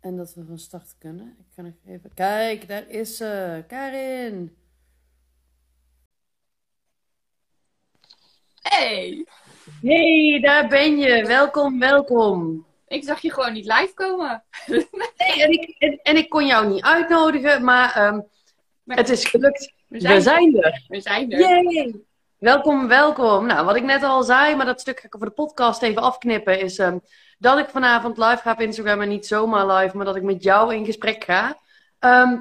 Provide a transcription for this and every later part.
En dat we van start kunnen. Ik ga nog even... Kijk, daar is ze. Karin. Hey, Hey, daar ben je. Welkom, welkom. ik zag je gewoon niet live komen. Nee, en ik, en, en ik kon jou niet uitnodigen, maar ehm, Maar het is gelukt. we We zijn, zijn er. we zijn er. Yay! Welkom, welkom. Nou, wat ik net al zei, maar dat stuk ga ik voor de podcast even afknippen, is ehm, dat ik vanavond live ga op Instagram en niet zomaar live, maar dat ik met jou in gesprek ga. Ehm,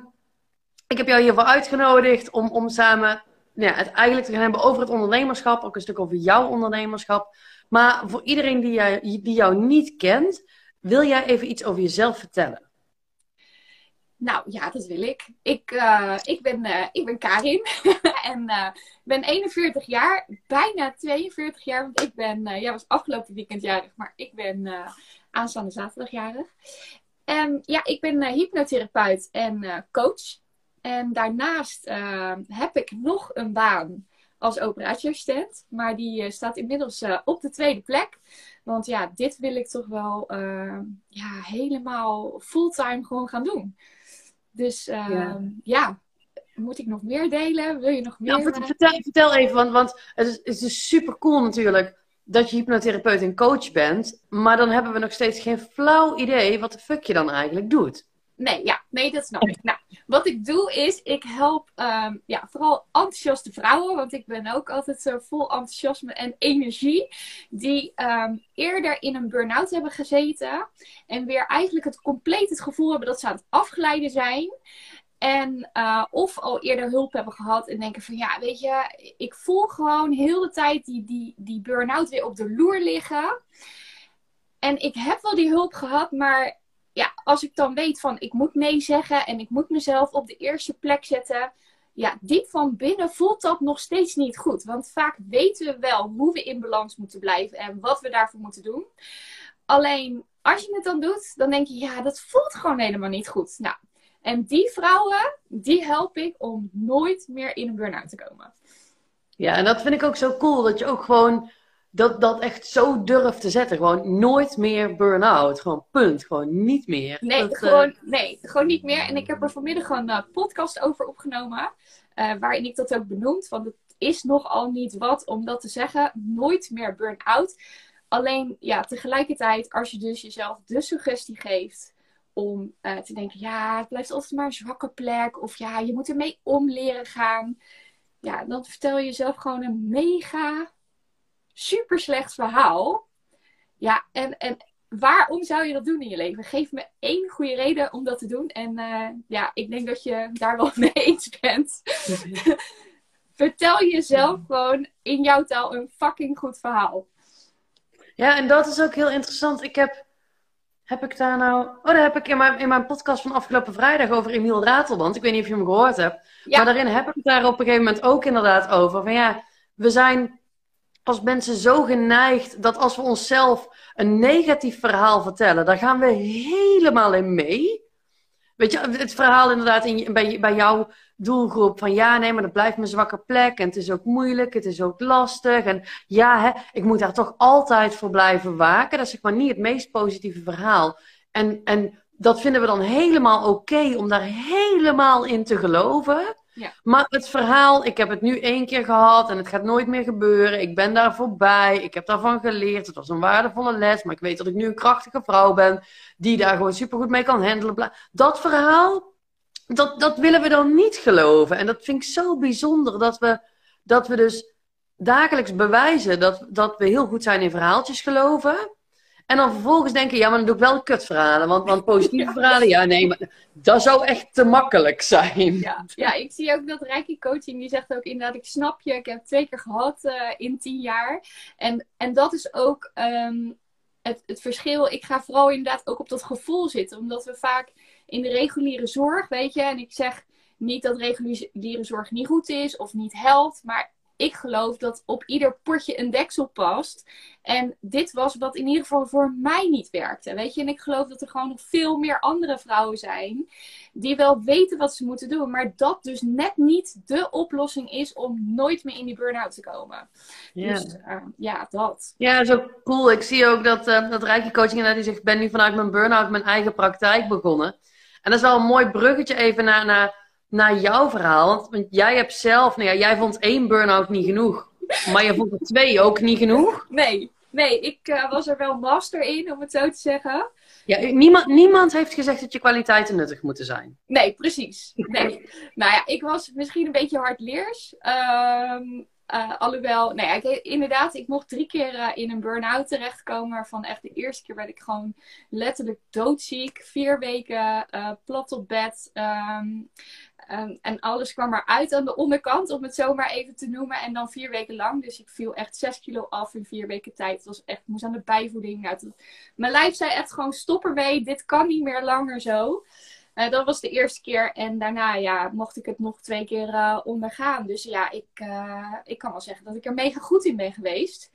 ik heb jou hiervoor uitgenodigd om, om samen nou ja, het eigenlijk te gaan hebben over het ondernemerschap, ook een stuk over jouw ondernemerschap. Maar voor iedereen die jou, die jou niet kent, wil jij even iets over jezelf vertellen? Nou ja, dat wil ik. Ik, eh, ik, ben, eh, ik ben Karin en eh, ik ben 41 jaar, bijna 42 jaar, want ik ben, eh ja, was afgelopen weekend jarig, maar ik ben eh, aanstaande zaterdag jarig. En ja, ik ben eh, hypnotherapeut en eh, coach. En daarnaast eh, heb ik nog een baan als operatieassistent, maar die eh, staat inmiddels eh, op de tweede plek. Want ja, dit wil ik toch wel eh, ja, helemaal fulltime gewoon gaan doen. Dus eh, Ja. ja. moet ik nog meer delen? Wil je nog meer? Nou, vert- vertel, vertel even, want, want het, is, het is super cool natuurlijk dat je hypnotherapeut en coach bent. Maar dan hebben we nog steeds geen flauw idee wat de fuck je dan eigenlijk doet. Nee, ja, nee, dat snap ik. Nou, wat ik doe is, ik help ehm, ja, vooral enthousiaste vrouwen, want ik ben ook altijd zo vol enthousiasme en energie, die ehm, eerder in een burn-out hebben gezeten en weer eigenlijk het compleet het gevoel hebben dat ze aan het afglijden zijn. En eh, of al eerder hulp hebben gehad en denken van ja, weet je, ik voel gewoon heel de tijd die, die, die burn-out weer op de loer liggen. En ik heb wel die hulp gehad, maar ja, als ik dan weet van ik moet nee zeggen en ik moet mezelf op de eerste plek zetten. Ja, diep van binnen voelt dat nog steeds niet goed. Want vaak weten we wel hoe we in balans moeten blijven en wat we daarvoor moeten doen. Alleen als je het dan doet, dan denk je, ja, dat voelt gewoon helemaal niet goed. Nou, en die vrouwen, die help ik om nooit meer in een burn-out te komen. Ja, en dat vind ik ook zo cool, dat je ook gewoon dat, dat echt zo durft te zetten. Gewoon nooit meer burn-out. Gewoon punt. Gewoon niet meer. Nee, Dat, eh, gewoon, nee, gewoon niet meer. En ik heb er vanmiddag een eh, podcast over opgenomen. eh, waarin ik dat ook benoemd. Want het is nogal niet wat om dat te zeggen. Nooit meer burn-out. Alleen, ja, tegelijkertijd, als je dus jezelf de suggestie geeft om te denken: ja, het blijft altijd maar een zwakke plek. Of ja, je moet ermee om leren gaan. Ja, dan vertel je jezelf gewoon een mega super slecht verhaal. Ja, en, en waarom zou je dat doen in je leven? Geef me één goede reden om dat te doen. En eh, ja, ik denk dat je daar wel mee eens bent. Vertel jezelf gewoon in jouw taal een fucking goed verhaal. Ja, en dat is ook heel interessant. Ik heb, heb ik daar nou... Oh, daar heb ik in mijn, in mijn podcast van afgelopen vrijdag over Emiel Ratelband. Ik weet niet of je hem gehoord hebt. Ja. Maar daarin heb ik het daar op een gegeven moment ook inderdaad over. Van ja, we zijn als mensen zo geneigd dat als we onszelf een negatief verhaal vertellen, daar gaan we helemaal in mee. Weet je, het verhaal inderdaad in, bij, bij jouw doelgroep van ja, nee, maar dat blijft mijn zwakke plek en het is ook moeilijk, het is ook lastig en ja, hè, ik moet daar toch altijd voor blijven waken. Dat is zeg maar niet het meest positieve verhaal. En, en dat vinden we dan helemaal oké om daar helemaal in te geloven. Ja. Maar het verhaal, ik heb het nu één keer gehad en het gaat nooit meer gebeuren. Ik ben daar voorbij, ik heb daarvan geleerd. Het was een waardevolle les, maar ik weet dat ik nu een krachtige vrouw ben die daar gewoon supergoed mee kan handelen. Dat verhaal, dat, dat willen we dan niet geloven. En dat vind ik zo bijzonder dat we, dat we dus dagelijks bewijzen dat, dat we heel goed zijn in verhaaltjes geloven. En dan vervolgens denken, ja, maar dan doe ik wel kutverhalen. Want, want positieve Ja. verhalen, ja, nee, maar dat zou echt te makkelijk zijn. Ja, ja, ik zie ook dat Reiki Coaching, die zegt ook inderdaad, ik snap je, ik heb het twee keer gehad eh, in tien jaar. En, en dat is ook ehm, het, het verschil. Ik ga vooral inderdaad ook op dat gevoel zitten, omdat we vaak in de reguliere zorg, weet je, en ik zeg niet dat reguliere zorg niet goed is of niet helpt, maar ik geloof dat op ieder potje een deksel past. En dit was wat in ieder geval voor mij niet werkte. Weet je, en ik geloof dat er gewoon nog veel meer andere vrouwen zijn die wel weten wat ze moeten doen, maar dat dus net niet de oplossing is om nooit meer in die burn-out te komen. Ja. Dus uh, ja, dat. Ja, zo cool. Ik zie ook dat, uh, dat Rijke Coaching die zegt, ik ben nu vanuit mijn burn-out mijn eigen praktijk begonnen. En dat is wel een mooi bruggetje even naar, naar, naar jouw verhaal. Want, want jij hebt zelf, nou ja, jij vond één burn-out niet genoeg. Maar je vond er twee ook niet genoeg? Nee, nee ik uh, was er wel master in, om het zo te zeggen. Ja, niemand, niemand heeft gezegd dat je kwaliteiten nuttig moeten zijn. Nee, precies. Nee. nou ja, ik was misschien een beetje hardleers. Um, uh, alhoewel, nou ja, ik, inderdaad, ik mocht drie keer uh, in een burn-out terechtkomen. Waarvan echt de eerste keer werd ik gewoon letterlijk doodziek. Vier weken uh, plat op bed. Um, um, en alles kwam eruit aan de onderkant, om het zo maar even te noemen. En dan vier weken lang. Dus ik viel echt zes kilo af in vier weken tijd. Het was echt, ik moest aan de bijvoeding. Nou, mijn lijf zei echt gewoon, stop ermee. Dit kan niet meer langer zo. Uh, dat was de eerste keer. En daarna ja, mocht ik het nog twee keer uh, ondergaan. Dus ja, ik, uh, ik kan wel zeggen dat ik er mega goed in ben geweest.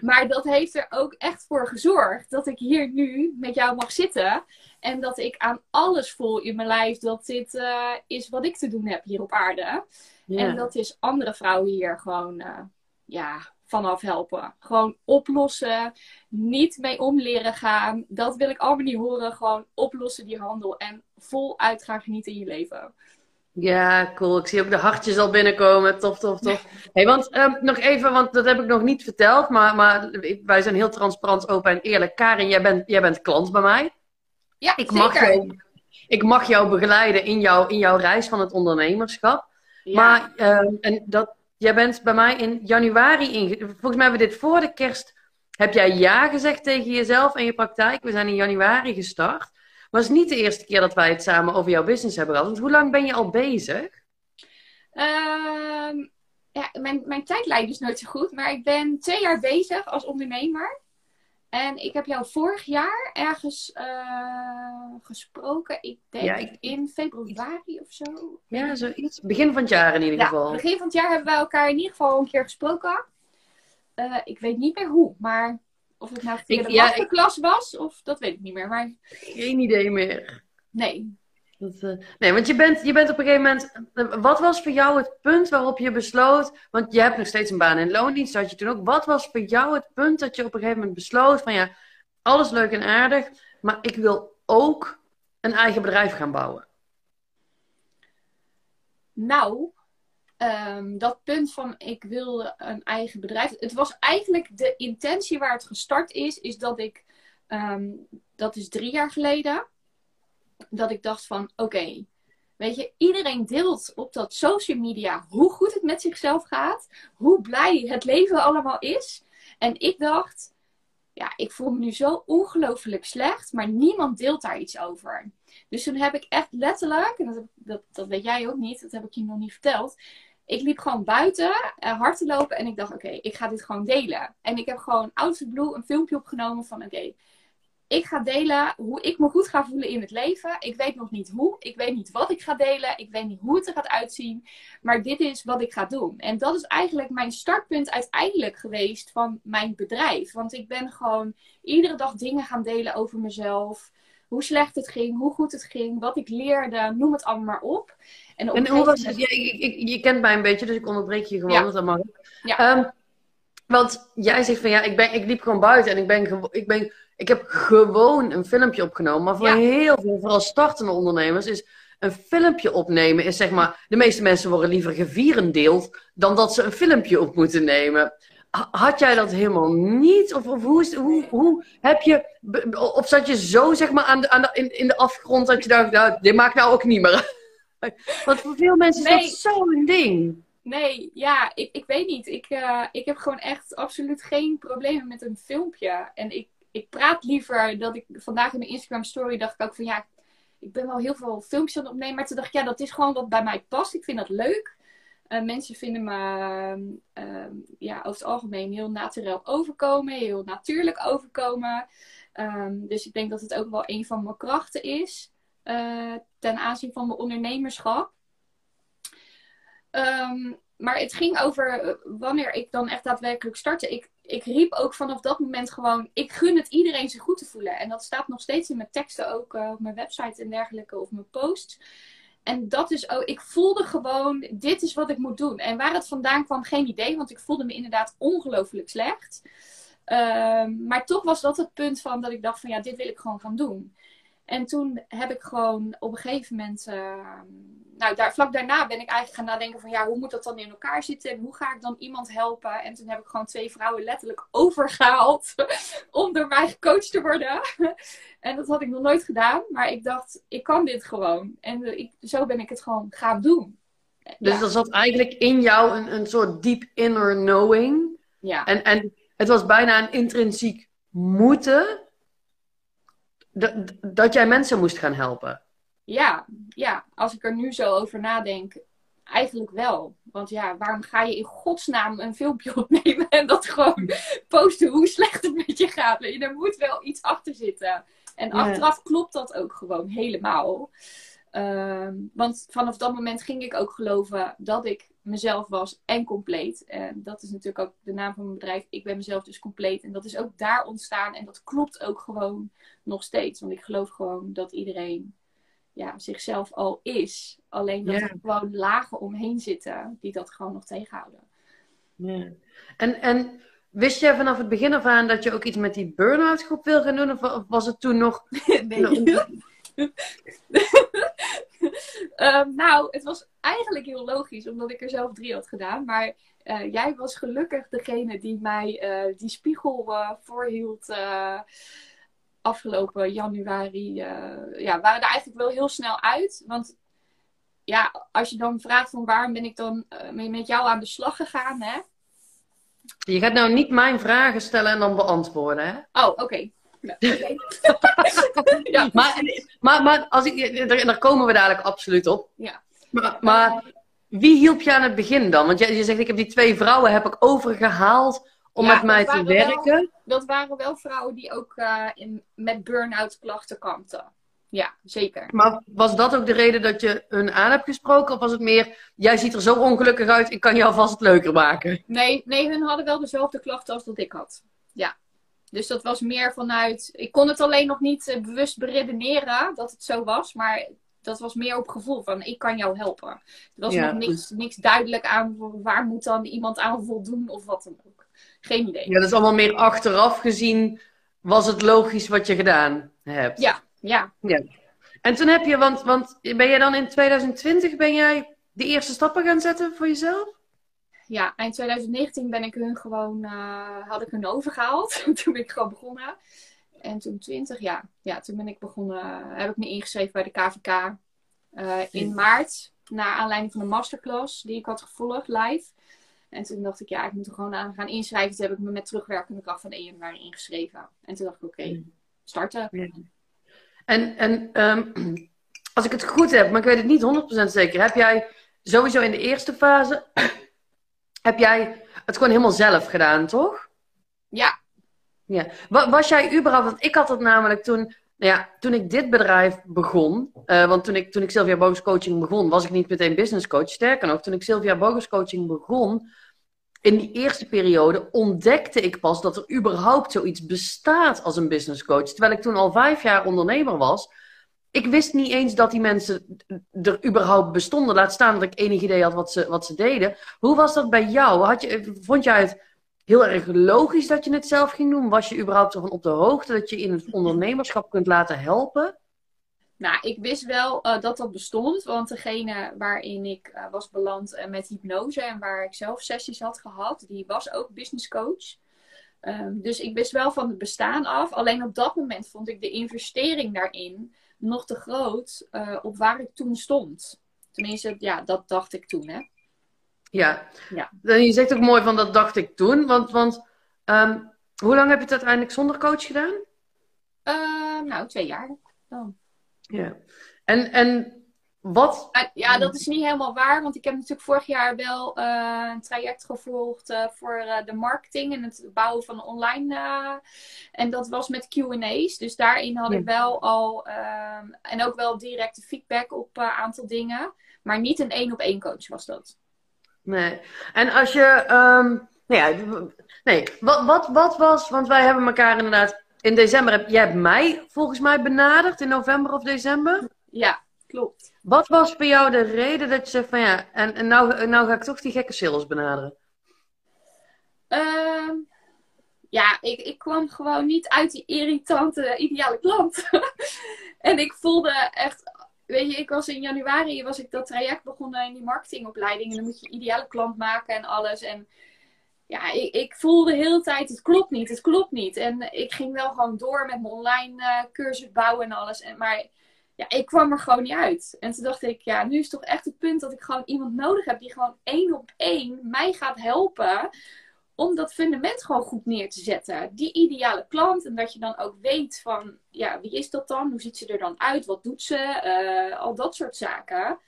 Maar dat heeft er ook echt voor gezorgd dat ik hier nu met jou mag zitten. En dat ik aan alles voel in mijn lijf dat dit is wat ik te doen heb hier op aarde. En dat is andere vrouwen hier gewoon ja, vanaf helpen. Gewoon oplossen. Niet mee om leren gaan. Dat wil ik allemaal niet horen. Gewoon oplossen die handel. En voluit gaan genieten in je leven. Ja, cool. Ik zie ook de hartjes al binnenkomen. Tof, tof, tof. Hey, want um, nog even, want dat heb ik nog niet verteld. Maar, maar wij zijn heel transparant, open en eerlijk. Karin, jij bent, jij bent klant bij mij. Ja, ik zeker. Mag jou, ik mag jou begeleiden in, jou, in jouw reis van het ondernemerschap. Ja. Maar, um, en dat, Jij bent bij mij in januari in. Volgens mij hebben we dit voor de kerst. Heb jij ja gezegd tegen jezelf en je praktijk? We zijn in januari gestart. Is niet de eerste keer dat wij het samen over jouw business hebben gehad. Want hoe lang ben je al bezig? Um, ja, mijn, mijn tijdlijn is nooit zo goed. Maar ik ben twee jaar bezig als ondernemer. En ik heb jou vorig jaar ergens uh, gesproken. Ik denk ja, ik... in februari of zo. Ja, zoiets. Begin van het jaar in ieder ja, geval. Begin van het jaar hebben wij elkaar in ieder geval een keer gesproken. Uh, ik weet niet meer hoe, maar of het nou via ik, de ja, klas was, of dat weet ik niet meer. Maar... Geen idee meer. Nee. Dat, uh, nee, want je bent, je bent op een gegeven moment. Wat was voor jou het punt waarop je besloot. Want je hebt nog steeds een baan in loondienst, had je toen ook. Wat was voor jou het punt dat je op een gegeven moment besloot: van ja, alles leuk en aardig, maar ik wil ook een eigen bedrijf gaan bouwen? Nou, um, dat punt van ik wil een eigen bedrijf. Het was eigenlijk de intentie waar het gestart is, is dat ik. Um, dat is drie jaar geleden dat ik dacht van oké, weet je, iedereen deelt op dat social media hoe goed het met zichzelf gaat, hoe blij het leven allemaal is. En ik dacht, ja, ik voel me nu zo ongelooflijk slecht, maar niemand deelt daar iets over. Dus toen heb ik echt letterlijk, en dat, dat, dat weet jij ook niet, dat heb ik je nog niet verteld. Ik liep gewoon buiten uh, hard te lopen en ik dacht, oké, ik ga dit gewoon delen. En ik heb gewoon out of blue een filmpje opgenomen van, oké, ik ga delen hoe ik me goed ga voelen in het leven. Ik weet nog niet hoe. Ik weet niet wat ik ga delen. Ik weet niet hoe het er gaat uitzien. Maar dit is wat ik ga doen. En dat is eigenlijk mijn startpunt uiteindelijk geweest van mijn bedrijf. Want ik ben gewoon iedere dag dingen gaan delen over mezelf. Hoe slecht het ging, hoe goed het ging, wat ik leerde, noem het allemaal maar op. En, op en hoe was het? Je, je, kent mij een beetje, dus ik onderbreek je gewoon. Ja. Dat mag. Ja. Um, want jij zegt van ja, ik, ben, ik liep gewoon buiten en ik ben, ik ben ik heb gewoon een filmpje opgenomen. Maar voor ja. heel veel, vooral startende ondernemers, is een filmpje opnemen. Is zeg maar, de meeste mensen worden liever gevierendeeld dan dat ze een filmpje op moeten nemen. Had jij dat helemaal niet? Of, of hoe, hoe, hoe heb je. Of zat je zo zeg maar aan de, aan de, in, in de afgrond dat je dacht, nou, dit maakt nou ook niet meer. Want voor veel mensen nee. is dat zo'n ding. Nee, ja, ik, ik weet niet. Ik, uh, ik heb gewoon echt absoluut geen problemen met een filmpje. En ik, ik praat liever dat ik vandaag in mijn Instagram story dacht ik ook van ja, ik ben wel heel veel filmpjes aan het opnemen. Maar toen dacht ik ja, dat is gewoon wat bij mij past. Ik vind dat leuk. Uh, mensen vinden me uh, ja, over het algemeen heel natuurlijk overkomen, heel natuurlijk overkomen. Um, dus ik denk dat het ook wel een van mijn krachten is uh, ten aanzien van mijn ondernemerschap. Um, maar het ging over eh, wanneer ik dan echt daadwerkelijk startte. Ik, ik riep ook vanaf dat moment gewoon: ik gun het iedereen zich goed te voelen. En dat staat nog steeds in mijn teksten, ook op mijn website en dergelijke, of mijn posts. En dat is ook, ik voelde gewoon: dit is wat ik moet doen. En waar het vandaan kwam, geen idee, want ik voelde me inderdaad ongelooflijk slecht. Ehm, maar toch was dat het punt van dat ik dacht: van ja, dit wil ik gewoon gaan doen. En toen heb ik gewoon op een gegeven moment, uh, nou daar, vlak daarna ben ik eigenlijk gaan nadenken van ja, hoe moet dat dan in elkaar zitten en hoe ga ik dan iemand helpen? En toen heb ik gewoon twee vrouwen letterlijk overgehaald om door mij gecoacht te worden. en dat had ik nog nooit gedaan, maar ik dacht, ik kan dit gewoon. En ik, zo ben ik het gewoon gaan doen. Dus ja. er zat eigenlijk in jou een, een soort deep inner knowing. Ja. En, en het was bijna een intrinsiek moeten dat, dat jij mensen moest gaan helpen. Ja, ja, als ik er nu zo over nadenk, eigenlijk wel. Want ja, waarom ga je in godsnaam een filmpje opnemen en dat gewoon posten hoe slecht het met je gaat? Er moet wel iets achter zitten. En achteraf klopt dat ook gewoon helemaal. Ehm, want vanaf dat moment ging ik ook geloven dat ik mezelf was en compleet. En dat is natuurlijk ook de naam van mijn bedrijf. Ik ben mezelf dus compleet. En dat is ook daar ontstaan. En dat klopt ook gewoon nog steeds. Want ik geloof gewoon dat iedereen ja, zichzelf al is. Alleen dat er gewoon lagen omheen zitten die dat gewoon nog tegenhouden. Ja. En, en wist jij vanaf het begin af aan dat je ook iets met die burn-out groep wil gaan doen? Of was het toen nog... nee. um, nou, het was eigenlijk heel logisch, omdat ik er zelf drie had gedaan. Maar uh, jij was gelukkig degene die mij uh, die spiegel uh, voorhield afgelopen januari. ja, waren er eigenlijk wel heel snel uit. Want ja, als je dan vraagt van waarom ben ik dan met jou aan de slag gegaan, hè? Je gaat nou niet mijn vragen stellen en dan beantwoorden, hè? Oh, oké. Okay. Ja, maar, maar, maar als ik, daar, daar, komen we dadelijk absoluut op. Ja. Maar, maar, wie hielp je aan het begin dan? Want je, je zegt, ik heb die twee vrouwen heb ik overgehaald om met mij te werken. dat waren wel vrouwen die ook uh, in, met burn-out klachten kampten. Ja, zeker. Maar was dat ook de reden dat je hun aan hebt gesproken? Of was het meer, jij ziet er zo ongelukkig uit, ik kan jou vast leuker maken? Nee, nee hun hadden wel dezelfde klachten als dat ik had. Ja. Dus dat was meer vanuit. Ik kon het alleen nog niet uh, bewust beredeneren dat het zo was. Maar dat was meer op gevoel van ik kan jou helpen. Er was nog niks, niks duidelijk aan waar moet dan iemand aan voldoen of wat dan ook. Geen idee. Ja, dat is allemaal meer achteraf gezien. Was het logisch wat je gedaan hebt? Ja, ja. ja. En toen heb je, want, want ben jij dan in 2020 ben jij de eerste stappen gaan zetten voor jezelf? Ja, eind 2019 ben ik hun gewoon, uh, had ik hun overgehaald. toen ben ik gewoon begonnen. En toen 20, ja, ja toen ben ik begonnen, heb ik me ingeschreven bij de KVK uh, eh, in maart. Naar aanleiding van de masterclass die ik had gevolgd live. En toen dacht ik, ja, ik moet er gewoon aan gaan inschrijven. Toen heb ik me met terugwerkende kracht van 1 januari ingeschreven. En toen dacht ik, oké, okay, starten. Ja. En, en um, als ik het goed heb, maar ik weet het niet 100% zeker, heb jij sowieso in de eerste fase heb jij het gewoon helemaal zelf gedaan, toch? Ja. ja. Was jij überhaupt, want ik had het namelijk toen, nou ja, toen ik dit bedrijf begon, uh, want toen ik, toen ik Sylvia Bogus Coaching begon, was ik niet meteen business coach. Sterker nog, toen ik Sylvia Bogus Coaching begon, in die eerste periode ontdekte ik pas dat er überhaupt zoiets bestaat als een business coach. Terwijl ik toen al vijf jaar ondernemer was ik wist niet eens dat die mensen er überhaupt bestonden. Laat staan dat ik enig idee had wat ze, wat ze deden. Hoe was dat bij jou? Had je, vond jij het heel erg logisch dat je het zelf ging doen? Was je überhaupt ervan op de hoogte dat je in het ondernemerschap kunt laten helpen? Nou, ik wist wel uh, dat dat bestond. Want degene waarin ik uh, was beland uh, met hypnose en waar ik zelf sessies had gehad, die was ook business coach. Um, dus ik wist wel van het bestaan af. Alleen op dat moment vond ik de investering daarin nog te groot uh, op waar ik toen stond. Tenminste, ja, dat dacht ik toen, hè. Ja. ja. Je zegt ook mooi van dat dacht ik toen. Want, want um, hoe lang heb je het uiteindelijk zonder coach gedaan? Uh, nou, twee jaar dan. Ja. En, en wat? Ja, dat is niet helemaal waar. Want ik heb natuurlijk vorig jaar wel uh, een traject gevolgd uh, voor uh, de marketing en het bouwen van online. en dat was met QA's. Dus daarin had ik wel al. Ehm, en ook wel directe feedback op een aantal dingen. Maar niet een één op één coach was dat. Nee. En als je, ehm, nou ja, nee, wat, wat, wat was, want wij hebben elkaar inderdaad in december, heb, jij hebt mij volgens mij benaderd in november of december? Ja, klopt. Wat was voor jou de reden dat je zegt van ja, en, en nou, nou ga ik toch die gekke sales benaderen? Ehm, ja, ik, ik kwam gewoon niet uit die irritante ideale klant. en ik voelde echt, weet je, ik was in januari was ik dat traject begonnen in die marketingopleiding. En dan moet je ideale klant maken en alles. En ja, ik, ik voelde de hele tijd, het klopt niet, het klopt niet. En ik ging wel gewoon door met mijn online uh, cursus bouwen en alles. En, maar ik kwam er gewoon niet uit. En toen dacht ik, ja, nu is toch echt het punt dat ik gewoon iemand nodig heb die gewoon één op één mij gaat helpen om dat fundament gewoon goed neer te zetten. Die ideale klant. En dat je dan ook weet van, ja, wie is dat dan? Hoe ziet ze er dan uit? Wat doet ze? Uh, al dat soort zaken.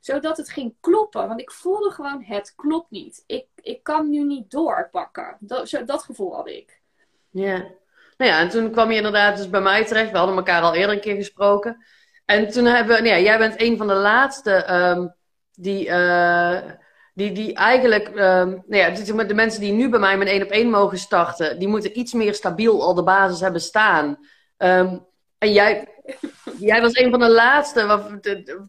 Zodat het ging kloppen. Want ik voelde gewoon, het klopt niet. Ik, ik kan nu niet doorpakken. Dat, zo, dat gevoel had ik. Ja. Nou ja, en toen kwam je inderdaad dus bij mij terecht. We hadden elkaar al eerder een keer gesproken. En toen hebben we, nou ja, jij bent een van de laatste um, die, uh, die, die eigenlijk, um, nou ja, de mensen die nu bij mij met één op één mogen starten, die moeten iets meer stabiel al de basis hebben staan. Um, en jij, jij was een van de laatste wat,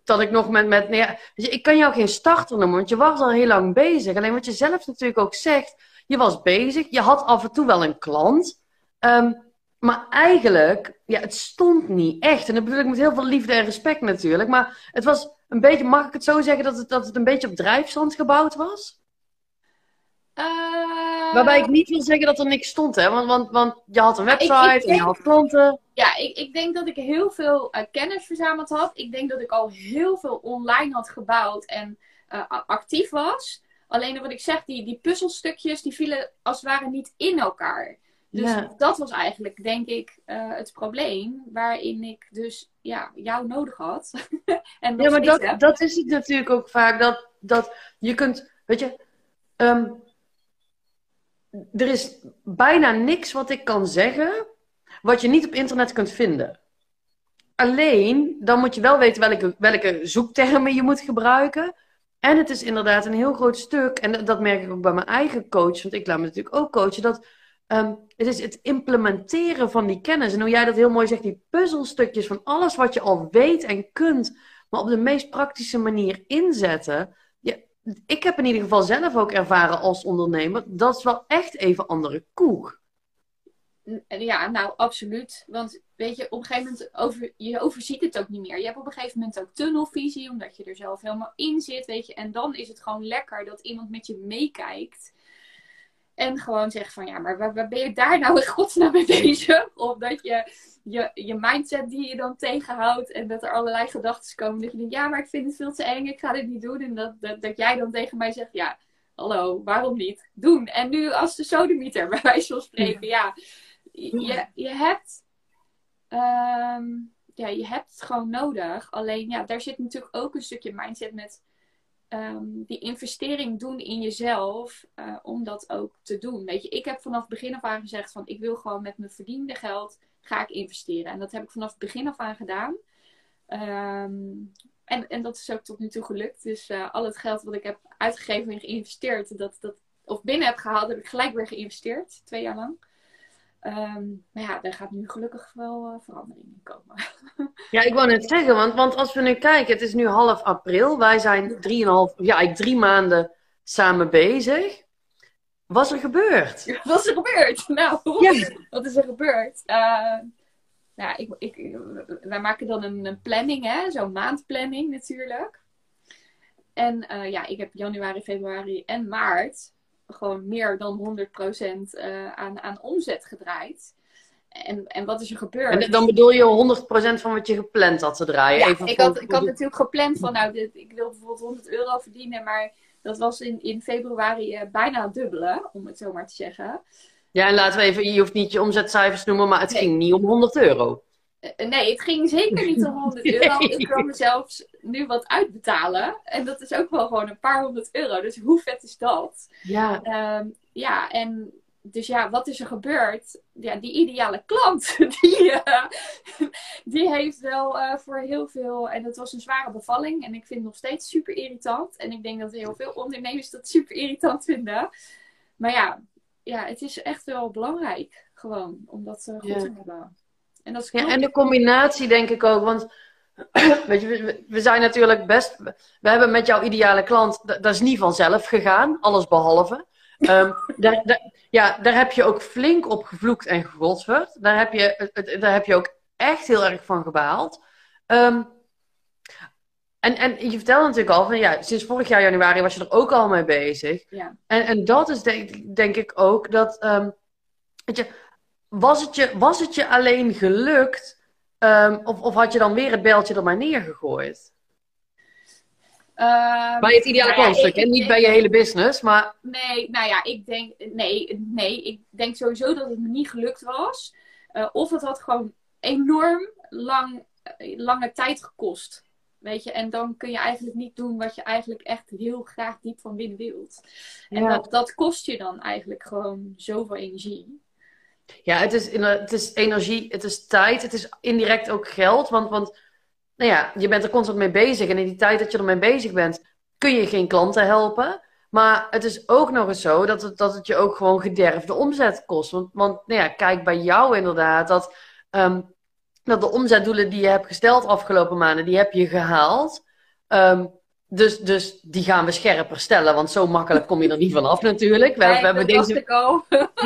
dat ik nog met. met nou dus ik kan jou geen starter noemen, want je was al heel lang bezig. Alleen wat je zelf natuurlijk ook zegt, je was bezig, je had af en toe wel een klant. Um, maar eigenlijk, ja, het stond niet echt. En dat bedoel ik met heel veel liefde en respect natuurlijk. Maar het was een beetje, mag ik het zo zeggen, dat het, dat het een beetje op drijfstand gebouwd was? Uh... Waarbij ik niet wil zeggen dat er niks stond, hè? Want, want, want je had een website ik, ik denk, en je had klanten. Ja, ik, ik denk dat ik heel veel uh, kennis verzameld had. Ik denk dat ik al heel veel online had gebouwd en uh, actief was. Alleen wat ik zeg, die, die puzzelstukjes die vielen als het ware niet in elkaar. Dus ja. dat was eigenlijk, denk ik, uh, het probleem. Waarin ik dus ja, jou nodig had. en ja, maar dat, dat is het natuurlijk ook vaak. Dat, dat je kunt, weet je, um, er is bijna niks wat ik kan zeggen. wat je niet op internet kunt vinden. Alleen, dan moet je wel weten welke, welke zoektermen je moet gebruiken. En het is inderdaad een heel groot stuk. En dat merk ik ook bij mijn eigen coach. Want ik laat me natuurlijk ook coachen. Dat Um, het is het implementeren van die kennis. En hoe jij dat heel mooi zegt, die puzzelstukjes van alles wat je al weet en kunt, maar op de meest praktische manier inzetten. Ik heb in ieder geval zelf ook ervaren als ondernemer, dat is wel echt even andere koek. Ja, nou absoluut. Want weet je, op een gegeven moment over, je overziet het ook niet meer. Je hebt op een gegeven moment ook tunnelvisie, omdat je er zelf helemaal in zit, weet je. En dan is het gewoon lekker dat iemand met je meekijkt. En gewoon zegt van ja, maar waar, waar ben je daar nou in godsnaam mee bezig? Of dat je, je je mindset die je dan tegenhoudt en dat er allerlei gedachten komen. Dat je denkt, ja, maar ik vind het veel te eng, ik ga dit niet doen. En dat, dat, dat jij dan tegen mij zegt, ja, hallo, waarom niet? Doen. En nu als de sodemieter, bij wijze van spreken, ja. Je, je hebt... Um, ja, je hebt het gewoon nodig. Alleen ja, daar zit natuurlijk ook een stukje mindset met um, die investering doen in jezelf uh, om dat ook te doen. Weet je, ik heb vanaf begin af aan gezegd van ik wil gewoon met mijn verdiende geld ga ik investeren. En dat heb ik vanaf begin af aan gedaan. Um, en, en dat is ook tot nu toe gelukt. Dus uh, al het geld wat ik heb uitgegeven en geïnvesteerd, dat, dat, of binnen heb gehaald, heb ik gelijk weer geïnvesteerd. Twee jaar lang. Um, maar ja, daar gaat nu gelukkig wel uh, verandering in komen. ja, ik wou net zeggen, want, want als we nu kijken, het is nu half april. Wij zijn drieënhalf, ja, eigenlijk drie maanden samen bezig. Wat is er gebeurd? Wat is er gebeurd? Nou, ja. wat is er gebeurd? Uh, nou, ik, ik, wij maken dan een, een planning, hè? Zo'n maandplanning natuurlijk. En uh, ja, ik heb januari, februari en maart gewoon meer dan 100% uh, eh, aan, aan omzet gedraaid. En, en wat is er gebeurd? En dan bedoel je 100% van wat je gepland had te draaien? Ja, Even ik, had, ik had natuurlijk gepland van, nou, dit, ik wil bijvoorbeeld 100 euro verdienen, maar dat was in, in februari uh, bijna het dubbele, om het zo maar te zeggen. Ja, en laten we even, je hoeft niet je omzetcijfers noemen, maar het ging niet om 100 euro. Eh, nee, het ging zeker niet om 100 euro. Ik kan mezelf nu wat uitbetalen. En dat is ook wel gewoon een paar honderd euro. Dus hoe vet is dat? Ja. Um, ja, en dus ja, wat is er gebeurd? Ja, die ideale klant, die, uh, die heeft wel uh, voor heel veel. En het was een zware bevalling. En ik vind het nog steeds super irritant. En ik denk dat heel veel ondernemers dat super irritant vinden. Maar ja, ja het is echt wel belangrijk. Gewoon om dat uh, goed ja. te hebben. En, dat is ja, en de combinatie denk ik ook. Want weet je, we, we, zijn natuurlijk best. We hebben met jouw ideale klant. Dat is niet vanzelf gegaan, alles behalve. Um, daar, daar, ja, daar heb je ook flink op gevloekt en gegodverd. Daar heb je, daar heb je ook echt heel erg van gebaald. Um, en, en je vertelde natuurlijk al van ja, sinds vorig jaar januari was je er ook al mee bezig. Ja. En, en dat is denk, denk ik ook dat. Um, weet je, was, het je, was het je alleen gelukt? Um, of, of had je dan weer het beltje er maar neergegooid? Uh, bij het ideale nou ja, en niet bij je hele business, maar... Nee, nou ja, ik denk... Nee, nee, ik denk sowieso dat het me niet gelukt was. Uh, of het had gewoon enorm lang, lange tijd gekost. Weet je, en dan kun je eigenlijk niet doen wat je eigenlijk echt heel graag diep van binnen wilt. En ja. dat, dat kost je dan eigenlijk gewoon zoveel energie. Ja, het is, het is energie, het is tijd, het is indirect ook geld. Want, want nou ja, je bent er constant mee bezig. En in die tijd dat je ermee bezig bent, kun je geen klanten helpen. Maar het is ook nog eens zo dat het, dat het je ook gewoon gederfde omzet kost. Want, want nou ja, kijk bij jou inderdaad, dat, um, dat de omzetdoelen die je hebt gesteld afgelopen maanden, die heb je gehaald. Um, dus, dus die gaan we scherper stellen, want zo makkelijk kom je er niet vanaf natuurlijk. We, nee, we hebben deze...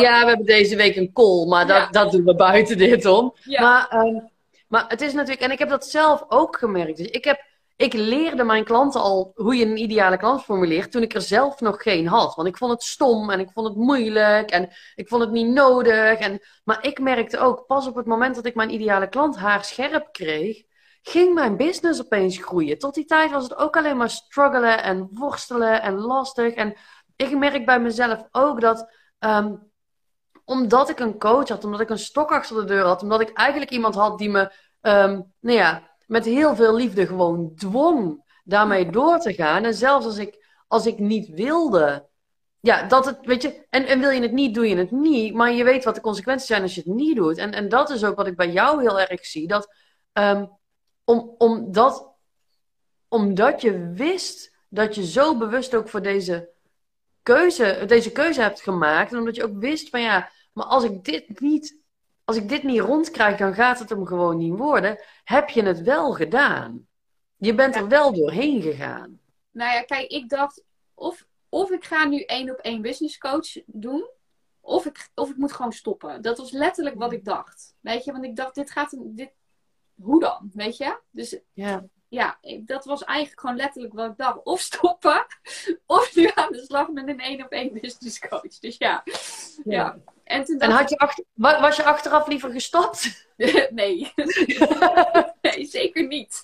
ja, we hebben deze week een call, maar dat, ja. dat doen we buiten dit om. Ja. Maar um, maar het is natuurlijk, en ik heb dat zelf ook gemerkt. Dus ik, heb, ik leerde mijn klanten al hoe je een ideale klant formuleert toen ik er zelf nog geen had. Want ik vond het stom en ik vond het moeilijk en ik vond het niet nodig. En, maar ik merkte ook, pas op het moment dat ik mijn ideale klant haar scherp kreeg, ging mijn business opeens groeien. Tot die tijd was het ook alleen maar struggelen en worstelen en lastig. En ik merk bij mezelf ook dat. Um, omdat ik een coach had, omdat ik een stok achter de deur had, omdat ik eigenlijk iemand had die me, um, nou ja, met heel veel liefde gewoon dwong daarmee door te gaan. En zelfs als ik, als ik niet wilde, ja, dat het, weet je, en, en wil je het niet, doe je het niet. Maar je weet wat de consequenties zijn als je het niet doet. En, en dat is ook wat ik bij jou heel erg zie. Dat, um, om, omdat, omdat je wist dat je zo bewust ook voor deze keuze, deze keuze hebt gemaakt. En omdat je ook wist van ja, maar als ik dit niet, als ik dit niet rondkrijg, dan gaat het hem gewoon niet worden. Heb je het wel gedaan? Je bent er wel doorheen gegaan. Nou ja, kijk, ik dacht, of, of ik ga nu één op één business coach doen, of ik, of ik moet gewoon stoppen. Dat was letterlijk wat ik dacht. Weet je, want ik dacht, dit gaat, dit, hoe dan? Weet je? Dus ja, ja dat was eigenlijk gewoon letterlijk wat ik dacht. Of stoppen, of nu aan de slag met een één op één business coach. Dus ja, ja. ja. En, toen en had je achter, was je achteraf liever gestopt? nee. nee, zeker niet.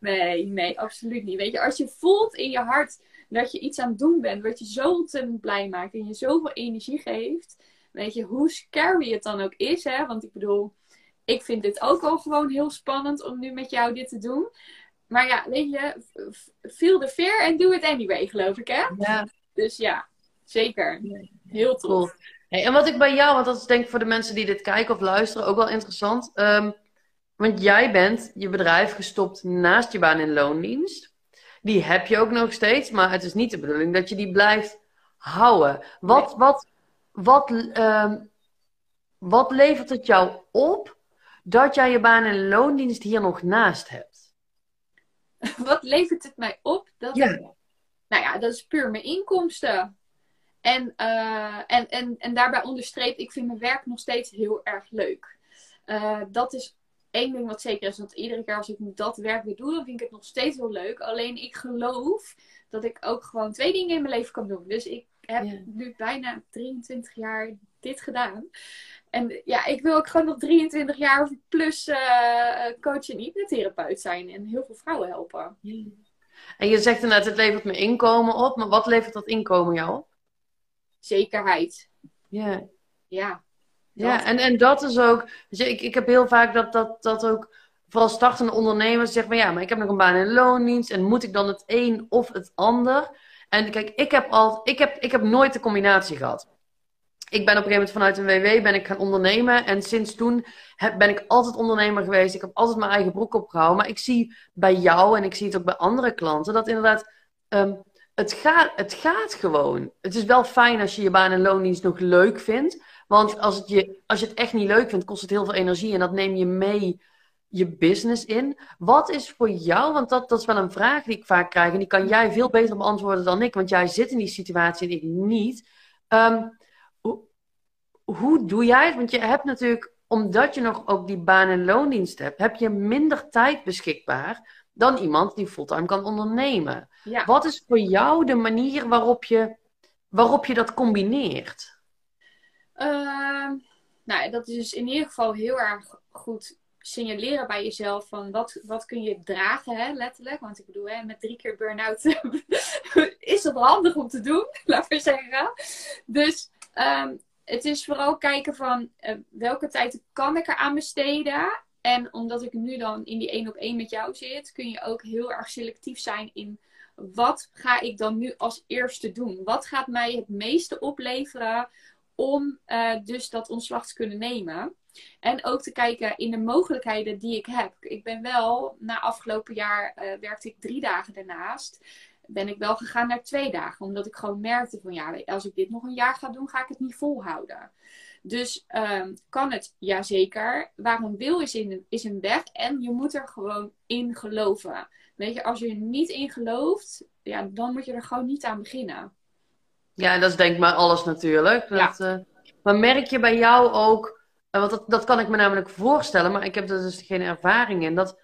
nee, nee, absoluut niet. Weet je, als je voelt in je hart dat je iets aan het doen bent, wat je zo ontzettend blij maakt en je zoveel energie geeft, weet je, hoe scary het dan ook is, hè? Want ik bedoel, ik vind dit ook al gewoon heel spannend om nu met jou dit te doen. Maar ja, weet je, feel the fear and do it anyway, geloof ik, hè? Ja. Dus ja, zeker. Heel tof. Cool. Hey, en wat ik bij jou, want dat is denk ik voor de mensen die dit kijken of luisteren ook wel interessant. Um, want jij bent je bedrijf gestopt naast je baan in loondienst. Die heb je ook nog steeds, maar het is niet de bedoeling dat je die blijft houden. Wat, nee. wat, wat, um, wat levert het jou op dat jij je baan in loondienst hier nog naast hebt? Wat levert het mij op? Dat ja. nou ja, dat is puur mijn inkomsten. En, uh, en, en, en daarbij onderstreep, ik vind mijn werk nog steeds heel erg leuk. Uh, dat is één ding wat zeker is. Want iedere keer als ik dat werk weer doe, dan vind ik het nog steeds heel leuk. Alleen ik geloof dat ik ook gewoon twee dingen in mijn leven kan doen. Dus ik heb nu bijna 23 jaar dit gedaan. En ja, ik wil ook gewoon nog 23 jaar plus uh, coach en hypnotherapeut zijn. En heel veel vrouwen helpen. En je zegt inderdaad, het levert me inkomen op. Maar wat levert dat inkomen jou op? zekerheid. Ja. Ja. Ja, en, en dat is ook. Ik, ik heb heel vaak dat, dat, dat ook. Vooral startende ondernemers zeggen: maar ja, maar ik heb nog een baan in loondienst. En moet ik dan het een of het ander? En kijk, ik heb, al, ik heb, ik heb nooit de combinatie gehad. Ik ben op een gegeven moment vanuit een WW ben ik gaan ondernemen. En sinds toen ben ik altijd ondernemer geweest. Ik heb altijd mijn eigen broek opgehouden. Maar ik zie bij jou en ik zie het ook bij andere klanten dat inderdaad. Ehm, het, gaat, het gaat gewoon. Het is wel fijn als je je baan en loondienst nog leuk vindt. Want als, het je, als je het echt niet leuk vindt, kost het heel veel energie. En dat neem je mee je business in. Wat is voor jou, want dat, dat is wel een vraag die ik vaak krijg. En die kan jij veel beter beantwoorden dan ik. Want jij zit in die situatie en ik niet. Um, hoe doe jij het? Want je hebt natuurlijk, omdat je nog ook die baan- en loondienst hebt, heb je minder tijd beschikbaar dan iemand die fulltime kan ondernemen. Wat is voor jou de manier waarop je, waarop je dat combineert? Uh, nou, dat is dus in ieder geval heel erg goed signaleren bij jezelf van wat, wat kun je dragen, hè, letterlijk. Want ik bedoel, hè, met drie keer burn-out is dat handig om te doen, laat we zeggen. Dus um, het is vooral kijken van uh, welke tijd kan ik er aan besteden. En omdat ik nu dan in die één op één met jou zit, kun je ook heel erg selectief zijn in wat ga ik dan nu als eerste doen? Wat gaat mij het meeste opleveren om uh, dus dat ontslag te kunnen nemen? En ook te kijken in de mogelijkheden die ik heb. Ik ben wel, na afgelopen jaar uh, werkte ik drie dagen daarnaast ben ik wel gegaan naar twee dagen. Omdat ik gewoon merkte van ja, als ik dit nog een jaar ga doen, ga ik het niet volhouden. Dus um, kan het? Jazeker. Waar een wil is, in, is een weg. En je moet er gewoon in geloven. Weet je, als je er niet in gelooft, ja, dan moet je er gewoon niet aan beginnen. Ja, dat is denk ik maar alles natuurlijk. Dat, ja. uh, maar merk je bij jou ook, uh, want dat, dat kan ik me namelijk voorstellen, maar ik heb er dus geen ervaring in, dat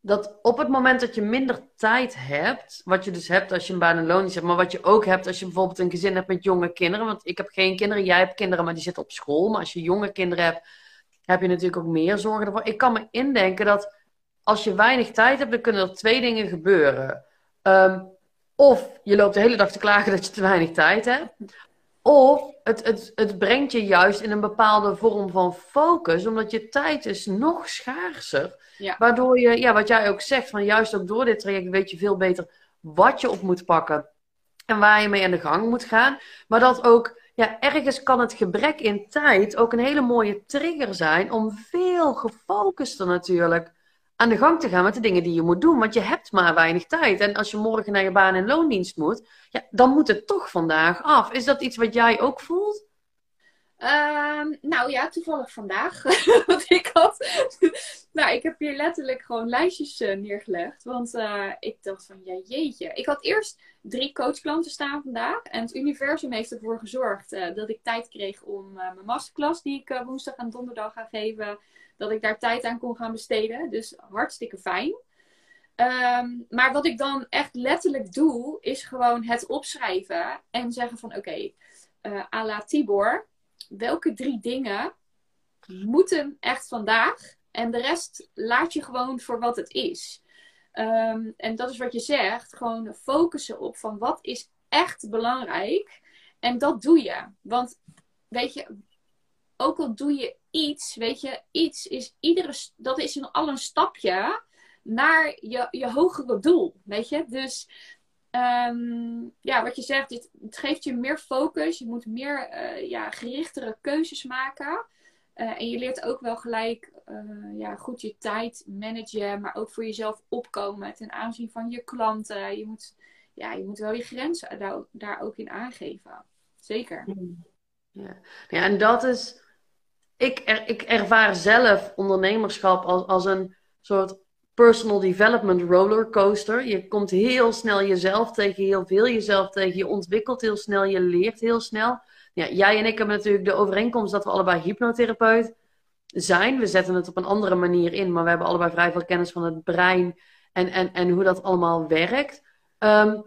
dat op het moment dat je minder tijd hebt, wat je dus hebt als je een baan en loon hebt, maar wat je ook hebt als je bijvoorbeeld een gezin hebt met jonge kinderen, want ik heb geen kinderen, jij hebt kinderen, maar die zitten op school, maar als je jonge kinderen hebt, heb je natuurlijk ook meer zorgen ervoor. Ik kan me indenken dat als je weinig tijd hebt, dan kunnen er twee dingen gebeuren. Um, of je loopt de hele dag te klagen dat je te weinig tijd hebt. Of het, het, het brengt je juist in een bepaalde vorm van focus, omdat je tijd is nog schaarser. Waardoor je, ja, wat jij ook zegt, van juist ook door dit traject weet je veel beter wat je op moet pakken en waar je mee aan de gang moet gaan. Maar dat ook, ja, ergens kan het gebrek in tijd ook een hele mooie trigger zijn om veel gefocuster natuurlijk aan de gang te gaan met de dingen die je moet doen. Want je hebt maar weinig tijd. En als je morgen naar je baan- en loondienst moet, ja, dan moet het toch vandaag af. Is dat iets wat jij ook voelt? Uh, nou ja, toevallig vandaag. Want ik had. nou, ik heb hier letterlijk gewoon lijstjes uh, neergelegd. Want uh, ik dacht van ja, jeetje. Ik had eerst drie coachklanten staan vandaag. En het universum heeft ervoor gezorgd dat ik tijd kreeg om mijn masterclass, die ik woensdag en donderdag ga geven, dat ik daar tijd aan kon gaan besteden. Dus hartstikke fijn. Um, maar wat ik dan echt letterlijk doe, is gewoon het opschrijven en zeggen van oké, okay, à la Tibor, welke drie dingen moeten echt vandaag en de rest laat je gewoon voor wat het is. Um, en dat is wat je zegt, gewoon focussen op van wat is echt belangrijk en dat doe je. Want weet je, ook al doe je iets, weet je, iets is iedere, dat is een, al een stapje naar je, je hogere doel, weet je. Dus um, ja, wat je zegt, het, het, geeft je meer focus, je moet meer uh, ja, gerichtere keuzes maken. Uh, en je leert ook wel gelijk uh, ja, goed je tijd managen, maar ook voor jezelf opkomen ten aanzien van je klanten. Je moet, ja, je moet wel je grenzen daar, ook in aangeven. Zeker. Ja. ja, en dat is ik, ik ervaar zelf ondernemerschap als, als een soort personal development rollercoaster. Je komt heel snel jezelf tegen, heel veel jezelf tegen. Je ontwikkelt heel snel, je leert heel snel. Ja, jij en ik hebben natuurlijk de overeenkomst dat we allebei hypnotherapeut zijn. We zetten het op een andere manier in, maar we hebben allebei vrij veel kennis van het brein en, en, en hoe dat allemaal werkt. Um,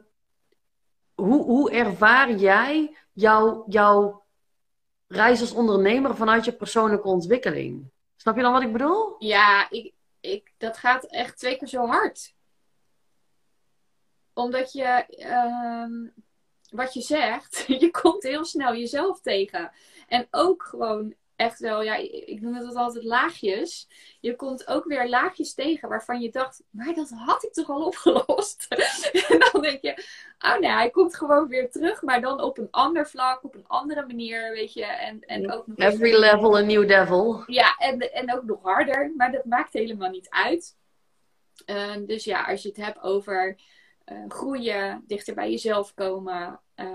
hoe, hoe ervaar jij jouw, jouw reis als ondernemer vanuit je persoonlijke ontwikkeling. Snap je dan wat ik bedoel? Ja, ik, ik, dat gaat echt twee keer zo hard. Omdat je, uh, wat je zegt, je komt heel snel jezelf tegen. En ook gewoon echt wel, ja, ik noem het altijd laagjes. Je komt ook weer laagjes tegen waarvan je dacht, maar dat had ik toch al opgelost? en dan denk je, oh nee, hij komt gewoon weer terug, maar dan op een ander vlak, op een andere manier, weet je. En, en ook nog Every level a new devil. Ja, en, en ook nog harder, maar dat maakt helemaal niet uit. Uh, dus ja, als je het hebt over groeien, dichter bij jezelf komen, uh,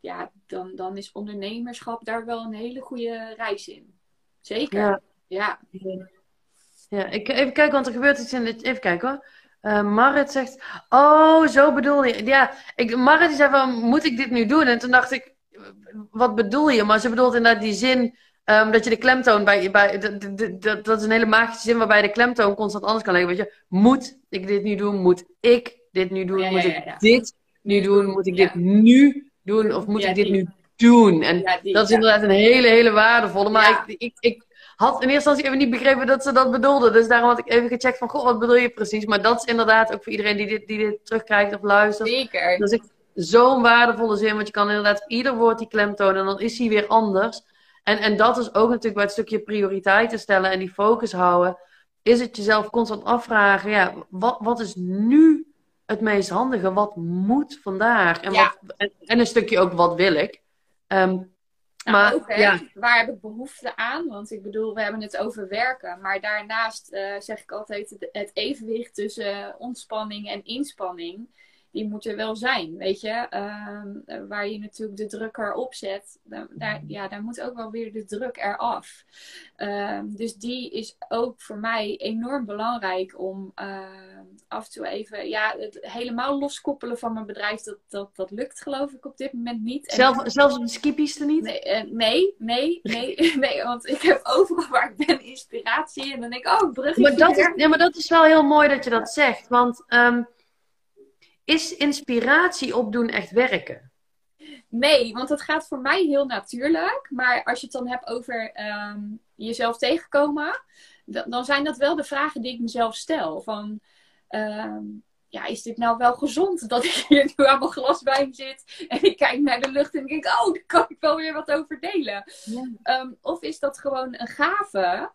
ja, dan, dan is ondernemerschap daar wel een hele goede reis in. Zeker. Ja. ja. Ja, ik, even kijken, want er gebeurt iets in dit. Even kijken hoor. Uh, Marit zegt, oh, zo bedoel je. Ja, ik, Marit die zei van, moet ik dit nu doen? En toen dacht ik, wat bedoel je? Maar ze bedoelt inderdaad die zin, um, dat je de klemtoon bij, bij dat, dat is een hele magische zin waarbij de klemtoon constant anders kan leggen. Weet je, moet ik dit nu doen? Moet ik dit nu doen? Ja, moet ik dit nu doen? Moet ik dit nu doen? Of moet ik dit nu doen? En dat is inderdaad een hele, hele waardevolle. Maar ik, ik, ik had in eerste instantie even niet begrepen dat ze dat bedoelde. Dus daarom had ik even gecheckt van, goh, wat bedoel je precies? Maar dat is inderdaad ook voor iedereen die dit, die dit terugkrijgt of luistert. Zeker. Dat is zo'n waardevolle zin, want je kan inderdaad ieder woord die klemtonen en dan is hij weer anders. En, en dat is ook natuurlijk bij het stukje prioriteiten stellen en die focus houden. Is het jezelf constant afvragen, ja, wat, wat is nu het meest handige? Wat moet vandaag? En, wat, en, een stukje ook, wat wil ik? Um, maar, ook, ja. waar heb ik behoefte aan? Want ik bedoel, we hebben het over werken. Maar daarnaast uh, zeg ik altijd het evenwicht tussen ontspanning en inspanning die moet er wel zijn, weet je. Ehm, waar je natuurlijk de druk erop zet, daar, mhm. ja, daar moet ook wel weer de druk eraf. Um, dus die is ook voor mij enorm belangrijk om uh, af en toe even, ja, het helemaal loskoppelen van mijn bedrijf, dat, dat, dat lukt geloof ik op dit moment niet. Zelf, zelfs op de skippies er niet? Nee, uh, nee, nee, nee, nee, want ik heb overal waar ik ben inspiratie en dan denk ik, oh, bruggetje. Maar dat, is, ja, maar dat is wel heel mooi dat je dat zegt, want... Um, is inspiratie opdoen echt werken? Nee, want het gaat voor mij heel natuurlijk. Maar als je het dan hebt over ehm, jezelf tegenkomen, dan zijn dat wel de vragen die ik mezelf stel. Van, ehm, ja, is dit nou wel gezond dat ik hier nu aan mijn glas wijn zit en ik kijk naar de lucht en denk, oh, daar kan ik wel weer wat over delen. Ja. Um, of is dat gewoon een gave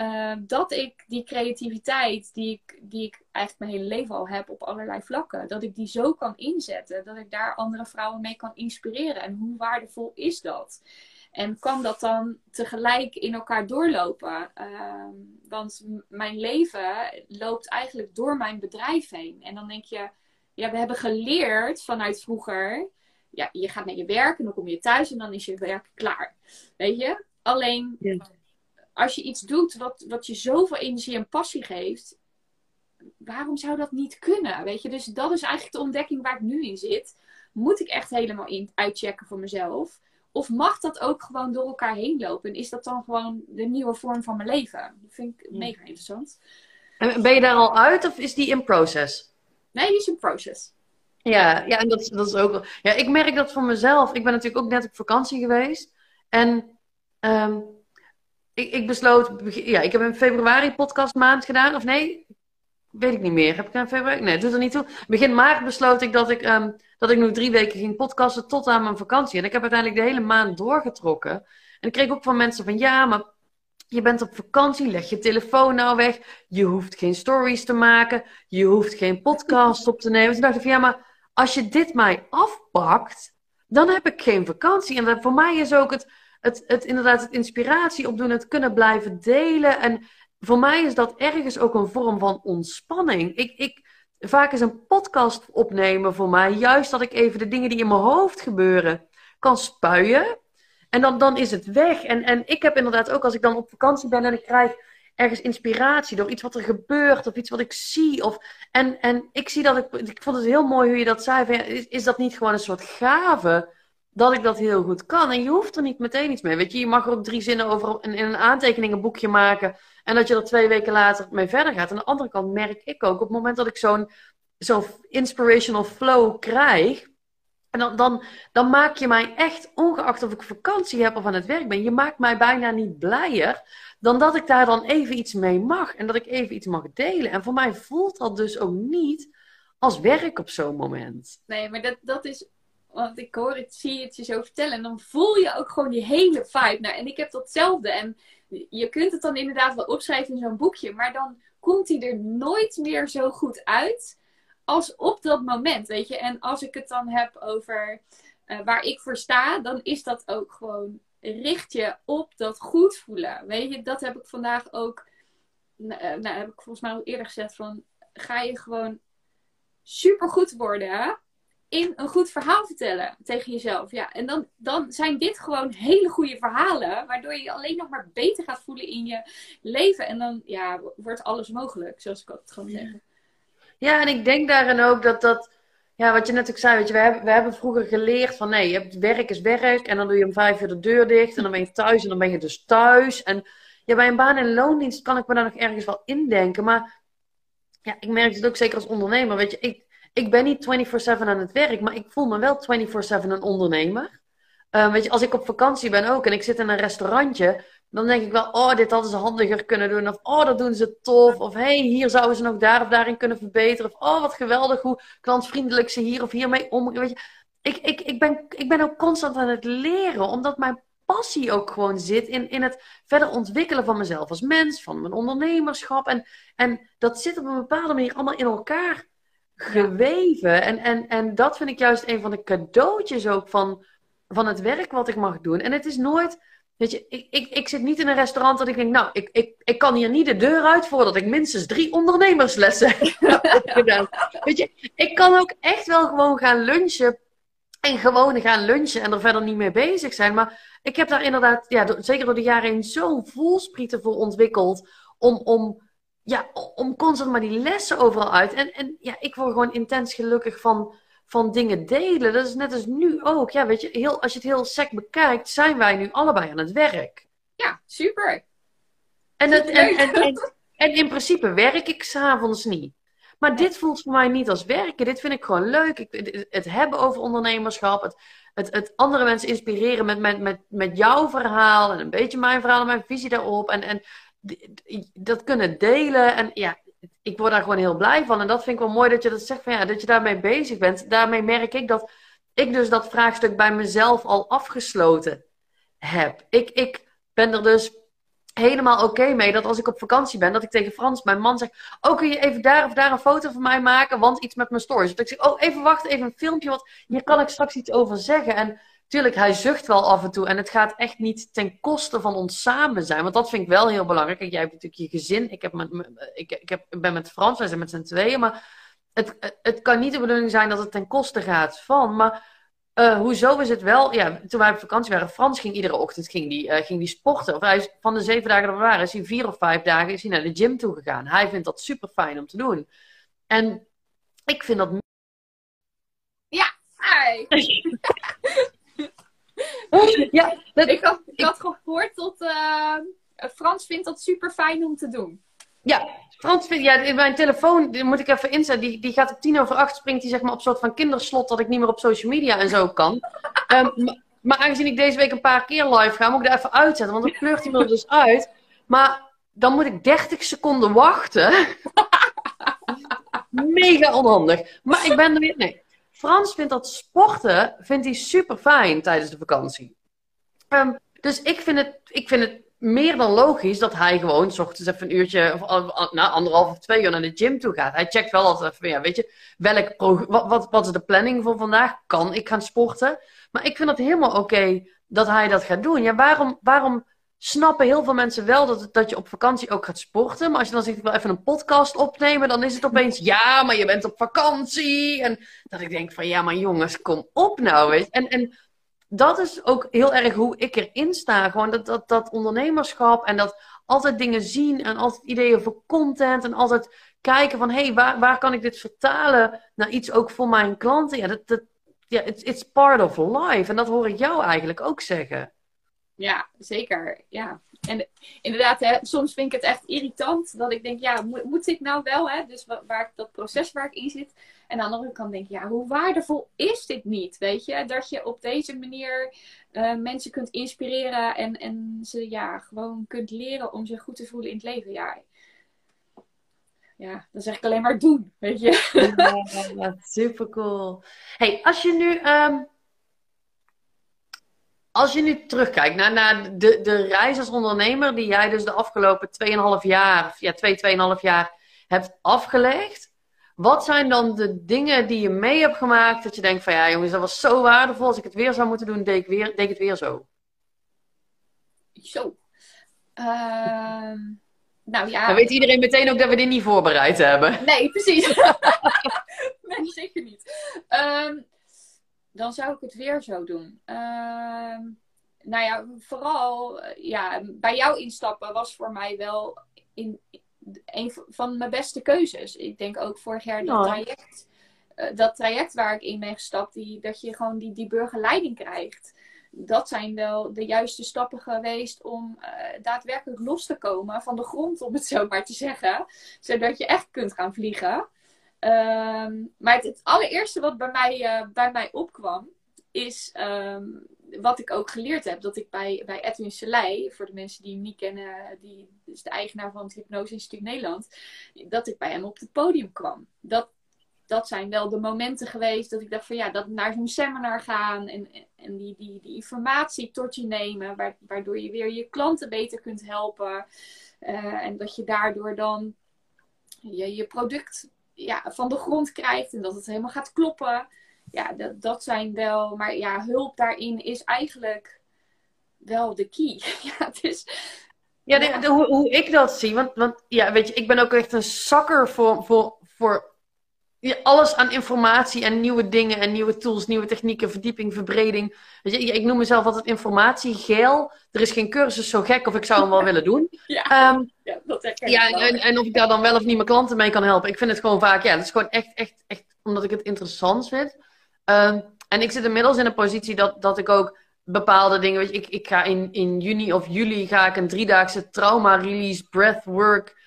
uh, dat ik die creativiteit die ik, die ik eigenlijk mijn hele leven al heb op allerlei vlakken, dat ik die zo kan inzetten, dat ik daar andere vrouwen mee kan inspireren. En hoe waardevol is dat? En kan dat dan tegelijk in elkaar doorlopen? Uh, want mijn leven loopt eigenlijk door mijn bedrijf heen. En dan denk je, ja, we hebben geleerd vanuit vroeger. Ja, je gaat naar je werk en dan kom je thuis en dan is je werk klaar. Weet je? Alleen als je iets doet wat, wat je zoveel energie en passie geeft, waarom zou dat niet kunnen? Weet je, dus dat is eigenlijk de ontdekking waar ik nu in zit. Moet ik echt helemaal in, uitchecken voor mezelf? Of mag dat ook gewoon door elkaar heen lopen? En is dat dan gewoon de nieuwe vorm van mijn leven? Dat vind ik mega interessant. En ben je daar al uit of is die in proces? Nee, die is in proces. Ja, ja en dat, dat is ook. Ja, ik merk dat voor mezelf. Ik ben natuurlijk ook net op vakantie geweest. En um, ik, ik besloot, ja, ik heb een februari podcast maand gedaan, of nee, weet ik niet meer. Heb ik een februari? Nee, doet er niet toe. Begin maart besloot ik dat ik, um, dat ik nu drie weken ging podcasten tot aan mijn vakantie. En ik heb uiteindelijk de hele maand doorgetrokken. En ik kreeg ook van mensen van, ja, maar je bent op vakantie, leg je telefoon nou weg. Je hoeft geen stories te maken. Je hoeft geen podcast op te nemen. Toen dacht ik van, ja, maar als je dit mij afpakt, dan heb ik geen vakantie. En voor mij is ook het het, het inderdaad het inspiratie opdoen, het kunnen blijven delen. En voor mij is dat ergens ook een vorm van ontspanning. Ik, ik, vaak is een podcast opnemen voor mij juist dat ik even de dingen die in mijn hoofd gebeuren kan spuien. En dan, dan is het weg. En, en ik heb inderdaad ook als ik dan op vakantie ben en ik krijg ergens inspiratie door iets wat er gebeurt of iets wat ik zie. Of, en, en ik zie dat ik, ik vond het heel mooi hoe je dat zei. Is, is dat niet gewoon een soort gave? Dat ik dat heel goed kan. En je hoeft er niet meteen iets mee. Weet je, je mag er ook drie zinnen over in, in een aantekeningenboekje maken. En dat je er twee weken later mee verder gaat. Aan de andere kant merk ik ook op het moment dat ik zo'n zo'n inspirational flow krijg. En dan, dan, dan maak je mij echt, ongeacht of ik vakantie heb of aan het werk ben, je maakt mij bijna niet blijer dan dat ik daar dan even iets mee mag. En dat ik even iets mag delen. En voor mij voelt dat dus ook niet als werk op zo'n moment. Nee, maar dat, dat is Want ik hoor het, zie het je zo vertellen. En dan voel je ook gewoon die hele vibe. Nou, en ik heb datzelfde. En je kunt het dan inderdaad wel opschrijven in zo'n boekje. Maar dan komt hij er nooit meer zo goed uit als op dat moment, weet je. En als ik het dan heb over uh, waar ik voor sta, dan is dat ook gewoon richt je op dat goed voelen. Weet je, dat heb ik vandaag ook, nou, nou heb ik volgens mij al eerder gezegd van, ga je gewoon super goed worden in een goed verhaal vertellen tegen jezelf. Ja, en dan, dan zijn dit gewoon hele goede verhalen, waardoor je je alleen nog maar beter gaat voelen in je leven. En dan ja, wordt alles mogelijk, zoals ik altijd gewoon zeggen. Ja, en ik denk daarin ook dat dat, ja, wat je net ook zei, weet je, we hebben, we hebben vroeger geleerd van nee, je hebt, werk is werk en dan doe je om vijf uur de deur dicht en dan ben je thuis en dan ben je dus thuis. En ja, bij een baan in loondienst kan ik me daar nog ergens wel indenken, maar ja, ik merk het ook zeker als ondernemer, weet je, ik, ik ben niet 24-7 aan het werk, maar ik voel me wel 24-7 een ondernemer. Uh, weet je, als ik op vakantie ben ook en ik zit in een restaurantje, dan denk ik wel, oh, dit hadden ze handiger kunnen doen. Of, oh, dat doen ze tof. Of, hey, hier zouden ze nog daar of daarin kunnen verbeteren. Of, oh, wat geweldig hoe klantvriendelijk ze hier of hiermee om. Weet je, ik, ik, ik, ben, ik ben ook constant aan het leren, omdat mijn passie ook gewoon zit in, in het verder ontwikkelen van mezelf als mens, van mijn ondernemerschap. En, en dat zit op een bepaalde manier allemaal in elkaar geweven. En, en, en dat vind ik juist een van de cadeautjes ook van, van het werk wat ik mag doen. En het is nooit Weet je, ik, ik, ik zit niet in een restaurant dat ik denk, nou, ik, ik, ik kan hier niet de deur uit voordat ik minstens drie ondernemerslessen heb gedaan. Weet je, ik kan ook echt wel gewoon gaan lunchen en gewoon gaan lunchen en er verder niet mee bezig zijn. Maar ik heb daar inderdaad, ja, zeker door de jaren heen, zo'n voelsprieten voor ontwikkeld om, om, ja, om constant maar die lessen overal uit. En, en ja, ik word gewoon intens gelukkig van van dingen delen. Dat is net als nu ook. Ja, weet je, heel, als je het heel sec bekijkt, zijn wij nu allebei aan het werk. Ja, super. En, het, en, en, en, in principe werk ik s'avonds niet. Maar dit voelt voor mij niet als werken. Dit vind ik gewoon leuk. Ik, het hebben over ondernemerschap. Het, het, het andere mensen inspireren met, met, met, met jouw verhaal. En een beetje mijn verhaal en mijn visie daarop. En, en dat kunnen delen. En ja, ik word daar gewoon heel blij van. En dat vind ik wel mooi dat je dat zegt, van, ja, dat je daarmee bezig bent. Daarmee merk ik dat ik dus dat vraagstuk bij mezelf al afgesloten heb. Ik, ik ben er dus helemaal oké mee dat als ik op vakantie ben, dat ik tegen Frans, mijn man, zeg: Oh, kun je even daar of daar een foto van mij maken? Want iets met mijn stories. Dat ik zeg: Oh, even wachten, even een filmpje, want hier kan ik straks iets over zeggen. En tuurlijk, hij zucht wel af en toe. En het gaat echt niet ten koste van ons samen zijn. Want dat vind ik wel heel belangrijk. Kijk, jij hebt natuurlijk je gezin. Ik, heb met, ik, ik, heb, ik ben met Frans, wij zijn met z'n tweeën. Maar het, het kan niet de bedoeling zijn dat het ten koste gaat van. Maar uh, hoezo is het wel? Ja, toen wij op vakantie waren, Frans ging iedere ochtend ging die, uh, ging die sporten. Of hij is, van de zeven dagen dat we waren, is hij vier of vijf dagen is hij naar de gym toe gegaan. Hij vindt dat super fijn om te doen. En ik vind dat. Ja, hi. ja, ik, had, ik had gehoord dat uh, Frans vindt dat super fijn om te doen. Ja, Frans vindt, ja, mijn telefoon, die moet ik even inzetten, die, die gaat op tien over acht, springt die zeg maar op soort van kinderslot dat ik niet meer op social media en zo kan. um, maar, maar, aangezien ik deze week een paar keer live ga, moet ik daar even uitzetten, want dan pleurt hij me er dus uit. Maar dan moet ik 30 seconden wachten. Mega onhandig. Maar ik ben er weer, nee. Frans vindt dat sporten vindt hij super fijn tijdens de vakantie. Um, dus ik vind, het, ik vind het meer dan logisch dat hij gewoon s ochtends even een uurtje, of nou, anderhalf of twee uur naar de gym toe gaat. Hij checkt wel altijd even, ja, weet je, welk wat, wat, wat is de planning voor vandaag? Kan ik gaan sporten? Maar ik vind het helemaal oké dat hij dat gaat doen. Ja, waarom, waarom snappen heel veel mensen wel dat, dat je op vakantie ook gaat sporten. Maar als je dan zegt, ik wil even een podcast opnemen, dan is het opeens, ja, maar je bent op vakantie. En dat ik denk van, ja, maar jongens, kom op nou. Weet En, en dat is ook heel erg hoe ik erin sta. Gewoon dat, dat, dat ondernemerschap en dat altijd dingen zien en altijd ideeën voor content en altijd kijken van, hé, hey, waar, waar kan ik dit vertalen naar iets ook voor mijn klanten? Ja, dat, dat, ja it's, it's part of life. En dat hoor ik jou eigenlijk ook zeggen. Ja, zeker. Ja. En inderdaad, hè, soms vind ik het echt irritant dat ik denk, ja, moet, moet ik nou wel? Hè? Dus waar, dat proces waar ik in zit. En aan de andere kant denk ik, ja, hoe waardevol is dit niet? Weet je, dat je op deze manier uh, mensen kunt inspireren en, en ze ja, gewoon kunt leren om zich goed te voelen in het leven. Ja, ja dan zeg ik alleen maar doen, weet je. Super cool. Hey, als je nu. Um als je nu terugkijkt naar, naar de, de reis als ondernemer die jij dus de afgelopen 2,5 jaar, ja, 2, 2,5 jaar hebt afgelegd. Wat zijn dan de dingen die je mee hebt gemaakt dat je denkt van ja jongens, dat was zo waardevol. Als ik het weer zou moeten doen, deed ik, weer, deed ik het weer zo. Zo. Uh, nou ja. Dan weet iedereen meteen ook dat we dit niet voorbereid hebben. Nee, precies. nee, zeker niet. Um, dan zou ik het weer zo doen. Uh, nou ja, vooral ja, bij jou instappen was voor mij wel in, een van mijn beste keuzes. Ik denk ook vorig jaar dat traject, uh, dat traject waar ik in ben gestapt, die, dat je gewoon die, die burgerleiding krijgt. Dat zijn wel de juiste stappen geweest om uh, daadwerkelijk los te komen van de grond, om het zo maar te zeggen. Zodat je echt kunt gaan vliegen. Ehm, maar het, allereerste wat bij mij, uh, bij mij opkwam, is um, wat ik ook geleerd heb. Dat ik bij, bij Edwin Selei, voor de mensen die hem niet kennen, die is de eigenaar van het Hypnose Instituut Nederland, dat ik bij hem op het podium kwam. Dat, dat zijn wel de momenten geweest dat ik dacht van ja, dat naar zo'n seminar gaan en, en die, die, die informatie tot je nemen, waardoor je weer je klanten beter kunt helpen. Uh, en dat je daardoor dan je, je product ja, van de grond krijgt en dat het helemaal gaat kloppen. Ja, dat, dat zijn wel. Maar ja, hulp daarin is eigenlijk wel de key. ja, het is. Ja, de, de, hoe, hoe, ik dat zie. Want, want ja, weet je, ik ben ook echt een zakker voor, voor, voor alles aan informatie en nieuwe dingen en nieuwe tools, nieuwe technieken, verdieping, verbreding. Weet je, ik noem mezelf altijd informatiegeel. Er is geen cursus zo gek of ik zou hem wel willen doen. Ja, um, ja dat ja en, en, of ik daar dan wel of niet mijn klanten mee kan helpen. Ik vind het gewoon vaak, ja, dat is gewoon echt, echt, echt omdat ik het interessant vind. Um, en ik zit inmiddels in een positie dat, dat ik ook bepaalde dingen, weet je, ik, ik ga in, in juni of juli ga ik een driedaagse trauma release breathwork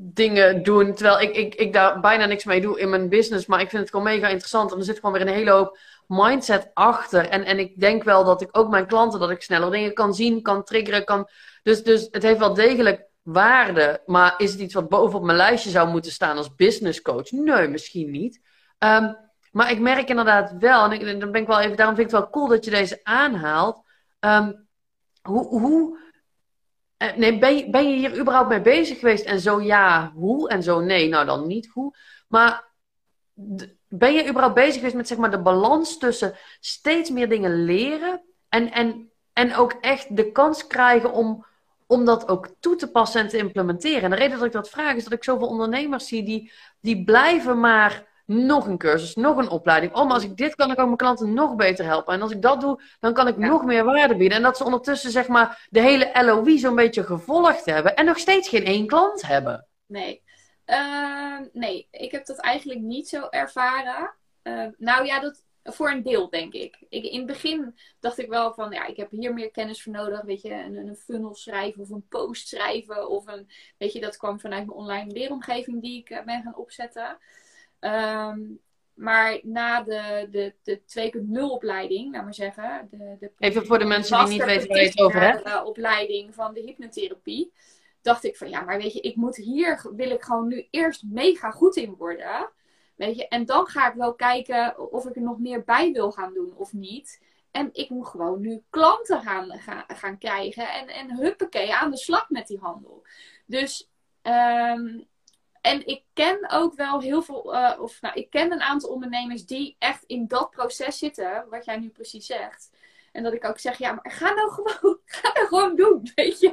dingen doen. Terwijl ik, ik, ik daar bijna niks mee doe in mijn business. Maar ik vind het gewoon mega interessant. En er zit gewoon weer een hele hoop mindset achter. En, en ik denk wel dat ik ook mijn klanten, dat ik sneller dingen kan zien, kan triggeren. Kan... Dus, dus het heeft wel degelijk waarde. Maar is het iets wat bovenop mijn lijstje zou moeten staan als business coach? Nee, misschien niet. Um, maar ik merk inderdaad wel, en dan ben ik wel even, daarom vind ik het wel cool dat je deze aanhaalt. Um, hoe, hoe eh, nee, ben, je, ben je hier überhaupt mee bezig geweest? En zo ja, hoe? En zo nee, nou dan niet hoe. Maar ben je überhaupt bezig geweest met zeg maar, de balans tussen steeds meer dingen leren en, en, en ook echt de kans krijgen om, om dat ook toe te passen en te implementeren? En de reden dat ik dat vraag is dat ik zoveel ondernemers zie die, die blijven maar nog een cursus, nog een opleiding. Oh, maar als ik dit kan, ik mijn klanten nog beter helpen. En als ik dat doe, dan kan ik nog meer waarde bieden. En dat ze ondertussen, zeg maar, de hele LOE zo'n beetje gevolgd hebben. En nog steeds geen één klant hebben. Nee. Uh, nee, ik heb dat eigenlijk niet zo ervaren. Uh, nou ja, dat, voor een deel, denk ik. ik. In het begin dacht ik wel van, ja, ik heb hier meer kennis voor nodig. Weet je, een, een funnel schrijven of een post schrijven. Of een, weet je, dat kwam vanuit mijn online leeromgeving die ik uh, ben gaan opzetten. Um, maar na de, de, de 2.0 opleiding, laat maar zeggen. De, de Even voor de mensen die niet weten waar je het over hebt. De opleiding van de hypnotherapie. Dacht ik van ja, maar weet je, ik moet hier, wil ik gewoon nu eerst mega goed in worden. Weet je, en dan ga ik wel kijken of ik er nog meer bij wil gaan doen of niet. En ik moet gewoon nu klanten gaan, gaan, krijgen. En, en huppakee, aan de slag met die handel. Dus um, en ik ken ook wel heel veel, uh, of nou, ik ken een aantal ondernemers die echt in dat proces zitten, wat jij nu precies zegt. En dat ik ook zeg, ja, maar ga nou gewoon, ga nou gewoon doen, weet je.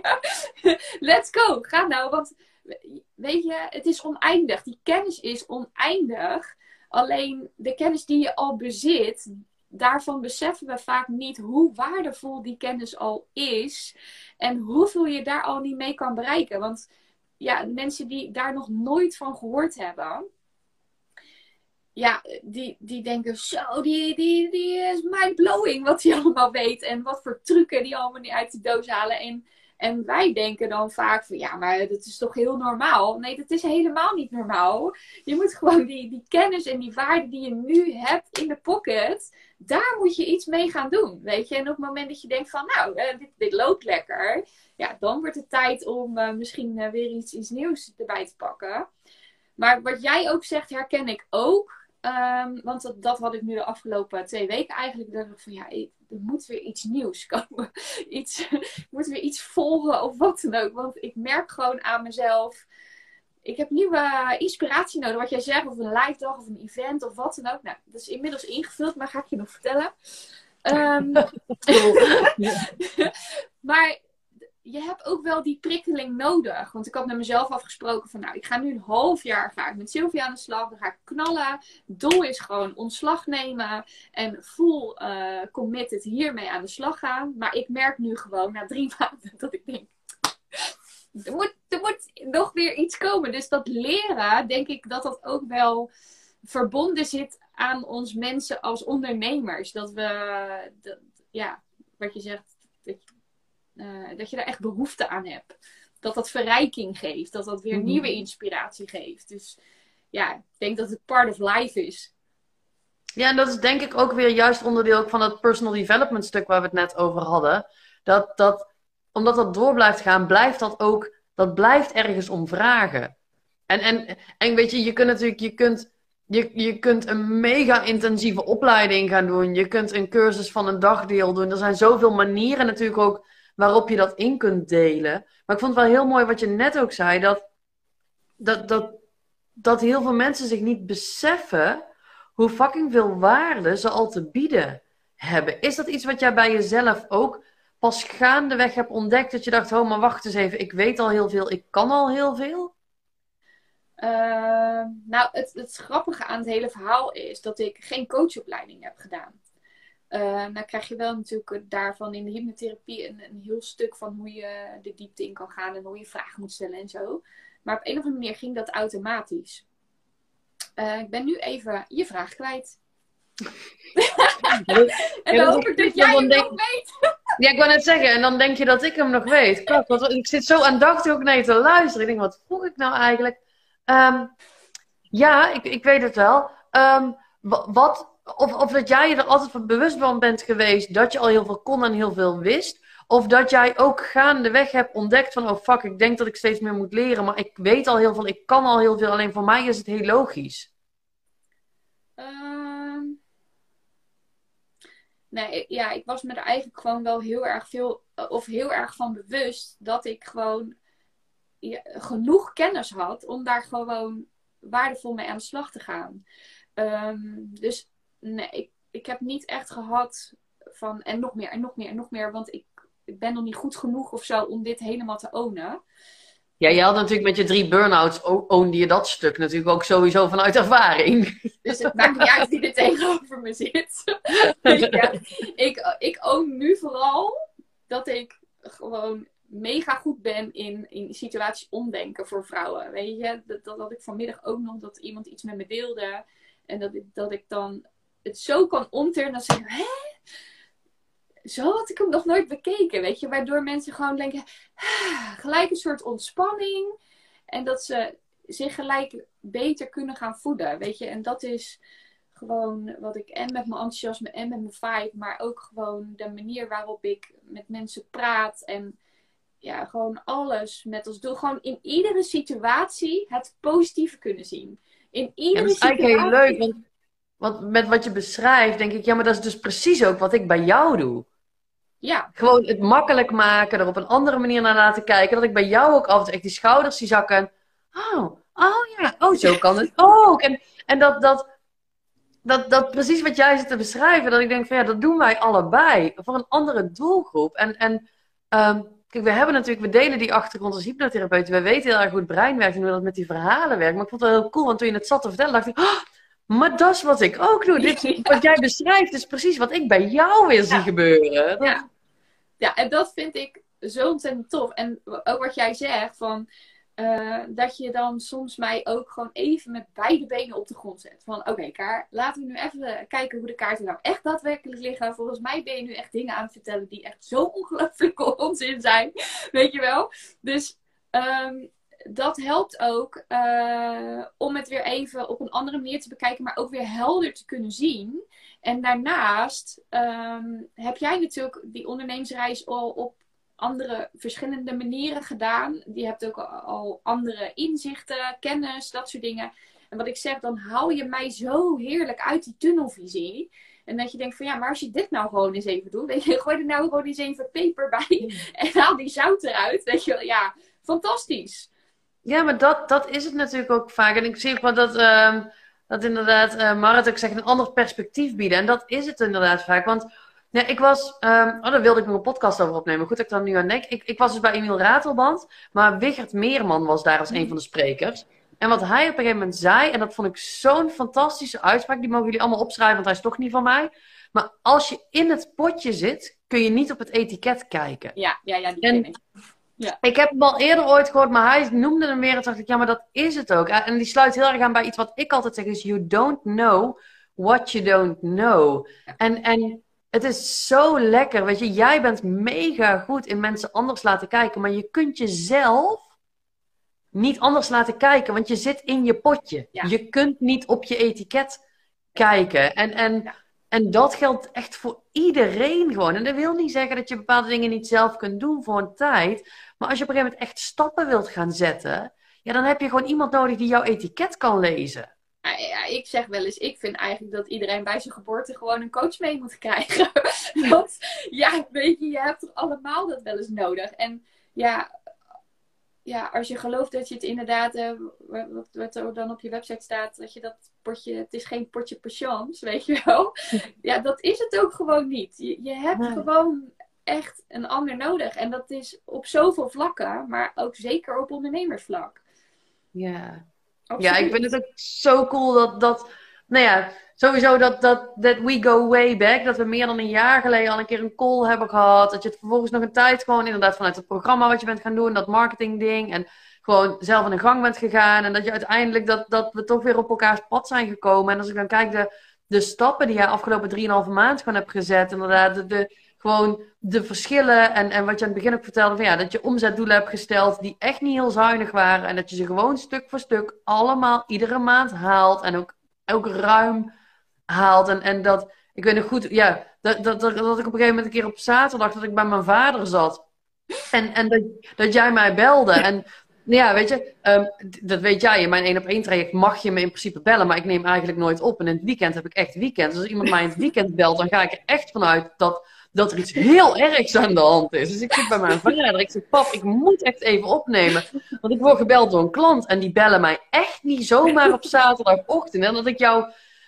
Let's go, ga nou, want weet je, het is oneindig. Die kennis is oneindig. Alleen de kennis die je al bezit, daarvan beseffen we vaak niet hoe waardevol die kennis al is. En hoeveel je daar al niet mee kan bereiken. Want ja, mensen die daar nog nooit van gehoord hebben, ja, die, die denken zo, die, die, die is mind-blowing wat hij allemaal weet. En wat voor trucken die allemaal niet uit de doos halen. En, en wij denken dan vaak van, ja, maar dat is toch heel normaal? Nee, dat is helemaal niet normaal. Je moet gewoon die, die kennis en die waarde die je nu hebt in de pocket, daar moet je iets mee gaan doen, weet je. En op het moment dat je denkt van, nou, uh, dit, dit loopt lekker ja, dan wordt het tijd om uh, misschien uh, weer iets, iets nieuws erbij te pakken. Maar wat jij ook zegt, herken ik ook. Ehm, want dat, dat, had ik nu de afgelopen twee weken eigenlijk. van ja, er moet weer iets nieuws komen. iets, ik moet weer iets volgen of wat dan ook. Want ik merk gewoon aan mezelf. Ik heb nieuwe inspiratie nodig. Wat jij zegt, of een live dag of een event of wat dan ook. Nou, dat is inmiddels ingevuld, maar ga ik je nog vertellen. Um, maar je hebt ook wel die prikkeling nodig. Want ik had met mezelf afgesproken van, nou, ik ga nu een half jaar ga ik met Sylvia aan de slag. Dan ga ik knallen. Doel is gewoon ontslag nemen. En full uh, committed hiermee aan de slag gaan. Maar ik merk nu gewoon na drie maanden dat ik denk, er moet, er moet nog weer iets komen. Dus dat leren, denk ik dat dat ook wel verbonden zit aan ons mensen als ondernemers. Dat we, dat, ja, wat je zegt, dat uh, dat je daar echt behoefte aan hebt. Dat dat verrijking geeft. Dat dat weer mhm. nieuwe inspiratie geeft. Dus ja, ik denk dat het part of life is. Ja, en dat is denk ik ook weer juist onderdeel van dat personal development stuk waar we het net over hadden. Dat, dat omdat dat door blijft gaan, blijft dat ook, dat blijft ergens om vragen. En, en, en weet je, je kunt natuurlijk, je kunt, je, je kunt een mega intensieve opleiding gaan doen. Je kunt een cursus van een dagdeel doen. Er zijn zoveel manieren natuurlijk ook waarop je dat in kunt delen. Maar ik vond het wel heel mooi wat je net ook zei, dat, dat, dat, dat heel veel mensen zich niet beseffen hoe fucking veel waarde ze al te bieden hebben. Is dat iets wat jij bij jezelf ook pas gaandeweg hebt ontdekt? Dat je dacht, oh maar wacht eens even, ik weet al heel veel, ik kan al heel veel? Uh, nou, het, het grappige aan het hele verhaal is dat ik geen coachopleiding heb gedaan. Uh, nou krijg je wel natuurlijk daarvan in de hypnotherapie een, een, heel stuk van hoe je de diepte in kan gaan en hoe je vragen moet stellen en zo. Maar op een of andere manier ging dat automatisch. Uh, ik ben nu even je vraag kwijt. en dan hoop ik dat jij hem nog weet. ja, ik wou net zeggen, en dan denk je dat ik hem nog weet. Klopt, want ik zit zo aandachtig ook naar je te luisteren. Ik denk, wat vroeg ik nou eigenlijk? Um, ja, ik, ik weet het wel. Um, wat of, of dat jij je er altijd van bewust van bent geweest dat je al heel veel kon en heel veel wist. Of dat jij ook gaandeweg hebt ontdekt van, oh fuck, ik denk dat ik steeds meer moet leren, maar ik weet al heel veel, ik kan al heel veel, alleen voor mij is het heel logisch. Uh, nee, ja, ik was me er eigenlijk gewoon wel heel erg veel, of heel erg van bewust dat ik gewoon genoeg kennis had om daar gewoon waardevol mee aan de slag te gaan. Um, dus nee, ik, ik heb niet echt gehad van en nog meer en nog meer en nog meer. Want ik, ik ben nog niet goed genoeg of zo om dit helemaal te ownen. Ja, je had natuurlijk met je drie burn-outs, ownde je dat stuk natuurlijk ook sowieso vanuit ervaring. Dus het maakt niet uit wie er tegenover me zit. ja, ik, ik own nu vooral dat ik gewoon mega goed ben in, in situaties omdenken voor vrouwen. Weet je, dat, dat had ik vanmiddag ook nog, dat iemand iets met me deelde. En dat ik, dat ik dan het zo kan omturnen dat ze zeggen, hè? Zo had ik hem nog nooit bekeken, weet je. Waardoor mensen gewoon denken, ah, gelijk een soort ontspanning. En dat ze zich gelijk beter kunnen gaan voeden, weet je. En dat is gewoon wat ik en met mijn enthousiasme en met mijn vibe, maar ook gewoon de manier waarop ik met mensen praat en ja, gewoon alles met als doel. Gewoon in iedere situatie het positieve kunnen zien. In iedere ja, dat is eigenlijk heel leuk, want want met wat je beschrijft, denk ik, ja, maar dat is dus precies ook wat ik bij jou doe. Ja. Gewoon het makkelijk maken, er op een andere manier naar laten kijken. Dat ik bij jou ook altijd echt die schouders die zakken. Oh, oh ja, oh, zo kan het ook. En, en dat, dat, dat, dat precies wat jij zit te beschrijven, dat ik denk van ja, dat doen wij allebei. Voor een andere doelgroep. En, en um, kijk, we hebben natuurlijk, we delen die achtergrond als hypnotherapeuten. We weten heel erg goed brein werkt en hoe dat met die verhalen werkt. Maar ik vond het wel heel cool, want toen je het zat te vertellen, dacht ik, oh, maar dat is wat ik ook doe. Dit, wat jij beschrijft is precies wat ik bij jou weer zie gebeuren. Ja. ja, en dat vind ik zo ontzettend tof. En ook wat jij zegt, van, uh, dat je dan soms mij ook gewoon even met beide benen op de grond zet. Van oké, okay, Kaar, laten we nu even kijken hoe de kaarten nou echt daadwerkelijk liggen. Volgens mij ben je nu echt dingen aan het vertellen die echt zo ongelooflijk onzin zijn. Weet je wel? Dus um, dat helpt ook uh, om het weer even op een andere manier te bekijken, maar ook weer helder te kunnen zien. En daarnaast um, heb jij natuurlijk die ondernemingsreis al op andere verschillende manieren gedaan. Je hebt ook al andere inzichten, kennis, dat soort dingen. En wat ik zeg, dan hou je mij zo heerlijk uit die tunnelvisie. En dat je denkt van ja, maar als je dit nou gewoon eens even doet. Weet je, gooi er nou gewoon eens even peper bij. En haal die zout eruit. Weet je wel, ja, fantastisch. Ja, maar dat, dat is het natuurlijk ook vaak. En ik zie ook wel dat, uh, dat inderdaad uh, Marit ook zegt een ander perspectief bieden. En dat is het inderdaad vaak. Want ja, ik was, um, oh, daar wilde ik nog een podcast over opnemen. Goed dat ik dan nu aan denk. Ik, ik was dus bij Emiel Ratelband, maar Wigert Meerman was daar als een van de sprekers. En wat hij op een gegeven moment zei, en dat vond ik zo'n fantastische uitspraak, die mogen jullie allemaal opschrijven, want hij is toch niet van mij. Maar als je in het potje zit, kun je niet op het etiket kijken. Ja, ja, ja, die en. Ja. Ik heb hem al eerder ooit gehoord, maar hij noemde hem weer en dacht ik, ja, maar dat is het ook. En die sluit heel erg aan bij iets wat ik altijd zeg, is you don't know what you don't know. En, en het is zo lekker, weet je, jij bent mega goed in mensen anders laten kijken, maar je kunt jezelf niet anders laten kijken, want je zit in je potje. Je kunt niet op je etiket kijken. En, en, en dat geldt echt voor iedereen gewoon. En dat wil niet zeggen dat je bepaalde dingen niet zelf kunt doen voor een tijd. Maar als je op een gegeven moment echt stappen wilt gaan zetten, ja, dan heb je gewoon iemand nodig die jouw etiket kan lezen. Ja, ik zeg wel eens, ik vind eigenlijk dat iedereen bij zijn geboorte gewoon een coach mee moet krijgen. Want ja, weet je, je hebt toch allemaal dat wel eens nodig. En ja, ja, als je gelooft dat je het inderdaad, uh, wat, wat, er dan op je website staat, dat je dat potje, het is geen potje patiënt, weet je wel. Ja, dat is het ook gewoon niet. Je, je hebt gewoon echt een ander nodig. En dat is op zoveel vlakken, maar ook zeker op ondernemersvlak. Ja, ja ik vind het ook zo cool dat, dat nou ja, sowieso dat, dat, dat we go way back. Dat we meer dan een jaar geleden al een keer een call hebben gehad. Dat je het vervolgens nog een tijd gewoon inderdaad vanuit het programma wat je bent gaan doen, dat marketing ding. En gewoon zelf in de gang bent gegaan. En dat je uiteindelijk dat, dat we toch weer op elkaars pad zijn gekomen. En als ik dan kijk de, de stappen die je afgelopen 3,5 maand gewoon hebt gezet. Inderdaad, de, de, gewoon de verschillen. En, en wat je aan het begin ook vertelde. Van ja, dat je omzetdoelen hebt gesteld die echt niet heel zuinig waren. En dat je ze gewoon stuk voor stuk allemaal iedere maand haalt. En ook, ook ruim haalt. En, en dat, ik weet nog goed, ja, dat, dat, dat, dat ik op een gegeven moment een keer op zaterdag dat ik bij mijn vader zat. En, en dat, dat jij mij belde. En ja, weet je, um, dat weet jij. In mijn één op één traject mag je me in principe bellen, maar ik neem eigenlijk nooit op. En in het weekend heb ik echt weekend. Dus als iemand mij in het weekend belt, dan ga ik er echt vanuit dat, dat er iets heel ergs aan de hand is. Dus ik zit bij mijn vader. Ik zeg, pap, ik moet echt even opnemen. Want ik word gebeld door een klant en die bellen mij echt niet zomaar op zaterdagochtend. En dat ik jou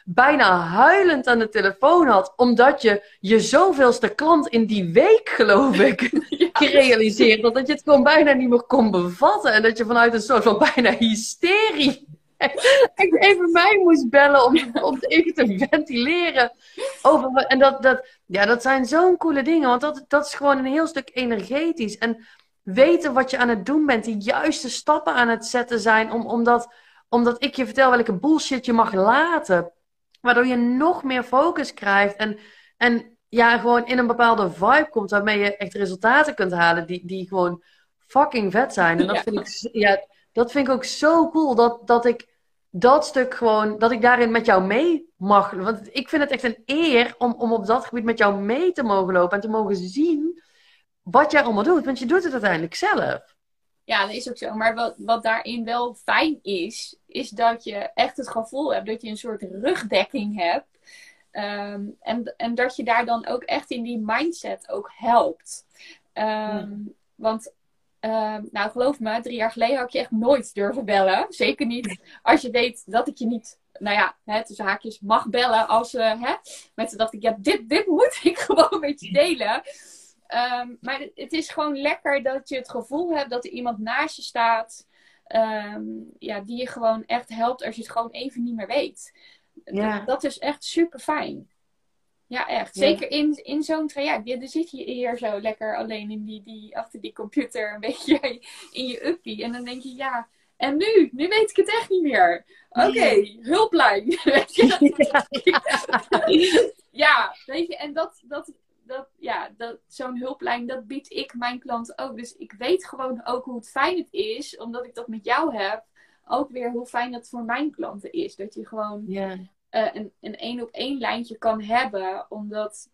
bijna huilend aan de telefoon had, omdat je je zoveelste klant in die week, geloof ik, ja. gerealiseerd had. Dat je het gewoon bijna niet meer kon bevatten. En dat je vanuit een soort van bijna hysterie even mij moest bellen om, om even te ventileren. Over, en dat, dat, ja, dat zijn zo'n coole dingen, want dat, dat is gewoon een heel stuk energetisch. En weten wat je aan het doen bent, die juiste stappen aan het zetten zijn, om, omdat, omdat ik je vertel welke bullshit je mag laten. Waardoor je nog meer focus krijgt. En, en ja, gewoon in een bepaalde vibe komt waarmee je echt resultaten kunt halen die, die gewoon fucking vet zijn. En dat, vind ik, ja, dat vind ik ook zo cool. Dat, dat ik dat stuk gewoon, dat ik daarin met jou mee mag. Want ik vind het echt een eer om, om op dat gebied met jou mee te mogen lopen en te mogen zien wat jij allemaal doet. Want je doet het uiteindelijk zelf. Ja, dat is ook zo. Maar wat, wat daarin wel fijn is, is dat je echt het gevoel hebt dat je een soort rugdekking hebt. Ehm, en, en dat je daar dan ook echt in die mindset ook helpt. Ehm, want, ehm, nou geloof me, drie jaar geleden had ik je echt nooit durven bellen. Zeker niet als je weet dat ik je niet, nou ja, hè, tussen haakjes mag bellen. Als uh, hè, mensen dacht ik, ja, dit, dit moet ik gewoon met je delen. Maar het is gewoon lekker dat je het gevoel hebt dat er iemand naast je staat. Ehm, ja, die je gewoon echt helpt als je het gewoon even niet meer weet. Ja. Dat, is echt super fijn. Ja, echt. Zeker in, in zo'n traject. Ja, dan zit je hier zo lekker alleen in die, die, achter die computer, een beetje in je uppie. En dan denk je, ja, en nu? Nu weet ik het echt niet meer. Oké, hulplijn. ja, weet je, en dat, dat dat, ja, dat, zo'n hulplijn, dat bied ik mijn klanten ook. Dus ik weet gewoon ook hoe het fijn het is, omdat ik dat met jou heb, ook weer hoe fijn dat voor mijn klanten is. Dat je gewoon yeah. uh, een, een één op één lijntje kan hebben, omdat,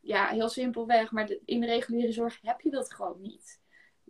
ja, heel simpelweg, maar in de reguliere zorg heb je dat gewoon niet.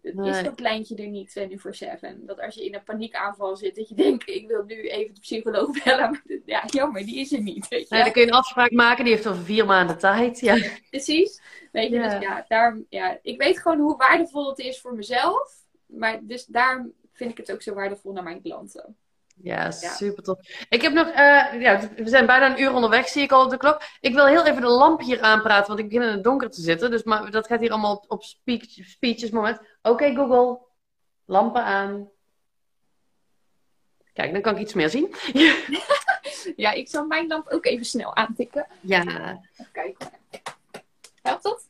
Is dat lijntje er niet 24-7? Dat als je in een paniekaanval zit, dat je denkt: ik wil nu even de psycholoog bellen. Maar ja, jammer, die is er niet. Weet je? Nee, dan kun je een afspraak maken, die heeft over vier maanden tijd. Ja. Precies. Weet je, ja. dus ja, daar, ja, ik weet gewoon hoe waardevol het is voor mezelf. Maar dus daarom vind ik het ook zo waardevol naar mijn klanten. Ja, super tof. Ik heb nog, uh, ja, we zijn bijna een uur onderweg, zie ik al op de klok. Ik wil heel even de lamp hier aanpraten, want ik begin in het donker te zitten. Dus maar, dat gaat hier allemaal op, op speech, speeches moment. Oké, Google, lampen aan. Kijk, dan kan ik iets meer zien. ja, ik zal mijn lamp ook even snel aantikken. Ja. Even kijken. Helpt dat?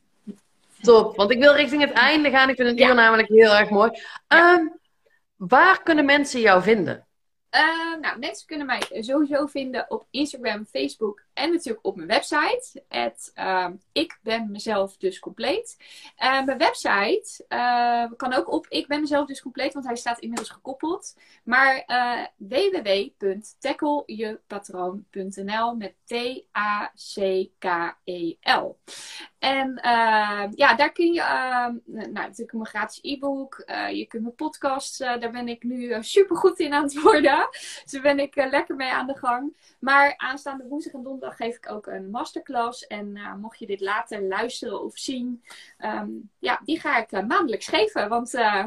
Top, want ik wil richting het einde gaan. Ik vind het uur namelijk heel erg mooi. Ja. Um, waar kunnen mensen jou vinden? Uh, nou, mensen kunnen mij sowieso vinden op Instagram, Facebook en natuurlijk op mijn website. Uh, ik ben mezelf dus compleet. Uh, mijn website uh, kan ook op ik ben mezelf dus compleet, want hij staat inmiddels gekoppeld. Maar www.tacklejepatroon.nl met T-A-C-K-E-L. En ja, daar kun je nou, natuurlijk mijn gratis e-book. je kunt mijn podcast, daar ben ik nu super goed in aan het worden. Dus daar ben ik lekker mee aan de gang. Maar aanstaande woensdag en donderdag geef ik ook een masterclass. En uh, mocht je dit later luisteren of zien, um, ja, die ga ik uh, maandelijks geven. Want uh,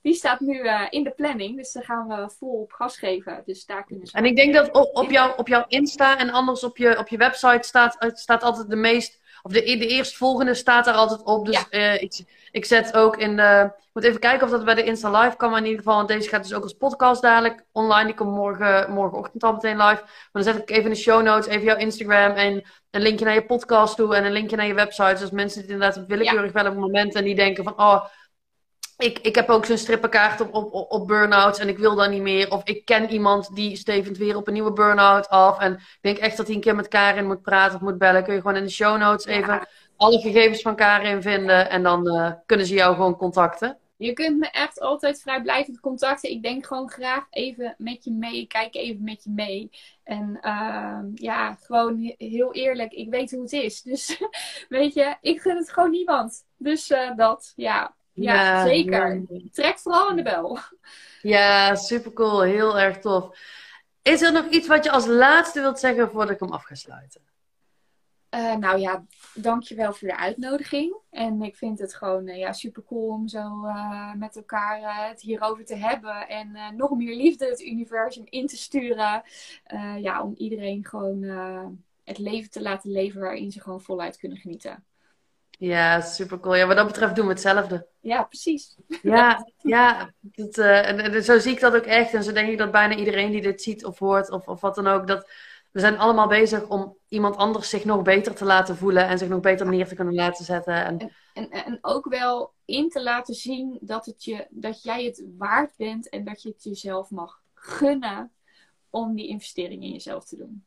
die staat nu in de planning. Dus daar gaan we vol op gas geven. Dus daar kunnen ze en ik denk dat op, op, jou, op jouw Insta en anders op je, op je website staat, staat altijd de meest of de, de eerstvolgende staat daar altijd op. Dus ja. uh, ik, ik zet ook in de. Ik moet even kijken of dat bij de Insta Live kan. Maar in ieder geval, want deze gaat dus ook als podcast dadelijk online. Die komt morgen, morgenochtend al meteen live. Maar dan zet ik even in de show notes, even jouw Instagram en een linkje naar je podcast toe. En een linkje naar je website. Dus mensen die inderdaad willekeurig ja. wel op het moment en die denken van. Oh, ik, ik heb ook zo'n strippenkaart op, op, op burn-outs en ik wil dat niet meer. Of ik ken iemand die stevend weer op een nieuwe burn-out af. En ik denk echt dat hij een keer met Karin moet praten of moet bellen. Kun je gewoon in de show notes even alle gegevens van Karin vinden. En dan uh, kunnen ze jou gewoon contacten. Je kunt me echt altijd vrijblijvend contacten. Ik denk gewoon graag even met je mee. Kijk even met je mee. En uh, ja, gewoon heel eerlijk. Ik weet hoe het is. Dus weet je, ik gun het gewoon niemand. Dus uh, dat, ja. Ja, zeker. Trek vooral aan de bel. Ja, super cool. Heel erg tof. Is er nog iets wat je als laatste wilt zeggen voordat ik hem af ga sluiten? Uh, nou ja, dankjewel voor de uitnodiging. En ik vind het gewoon uh, ja, super cool om zo uh, met elkaar het hierover te hebben. En nog meer liefde het universum in te sturen. ja, om iedereen gewoon het leven te laten leven waarin ze gewoon voluit kunnen genieten. Ja, super cool. Ja, wat dat betreft doen we hetzelfde. Ja, precies. Ja, ja dat, uh, en, en, zo zie ik dat ook echt. En zo denk ik dat bijna iedereen die dit ziet of hoort of, of wat dan ook, dat we zijn allemaal bezig om iemand anders zich nog beter te laten voelen en zich nog beter neer te kunnen laten zetten. En, en, en, en ook wel in te laten zien dat, het je, dat jij het waard bent en dat je het jezelf mag gunnen om die investering in jezelf te doen.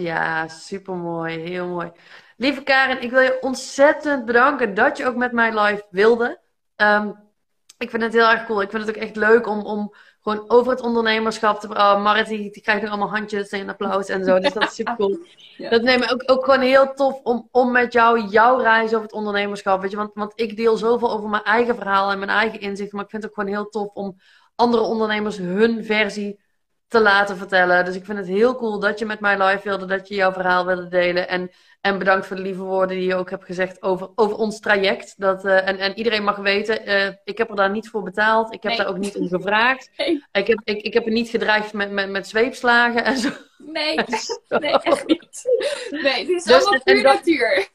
Ja, super mooi. Heel mooi. Lieve Karin, ik wil je ontzettend bedanken dat je ook met mij live wilde. Um, ik vind het heel erg cool. Ik vind het ook echt leuk om, om gewoon over het ondernemerschap te praten. Marit, die, die, krijgt nu allemaal handjes en applaus en zo. Dus dat is super cool. ja. Dat neemt me ook, ook gewoon heel tof om, om met jou, jouw reis over het ondernemerschap. Weet je, want, want ik deel zoveel over mijn eigen verhaal en mijn eigen inzicht. Maar ik vind het ook gewoon heel tof om andere ondernemers hun versie te laten vertellen. Dus ik vind het heel cool dat je met mij live wilde, dat je jouw verhaal wilde delen. En, en bedankt voor de lieve woorden die je ook hebt gezegd over, over ons traject. Dat, uh, en, en iedereen mag weten, uh, ik heb er daar niet voor betaald. Ik heb nee. daar ook niet om gevraagd. Nee. Ik, heb, ik, ik heb er niet gedreigd met, met, met zweepslagen en zo. Nee, nee echt niet. Nee, dit is dus, allemaal puur natuur.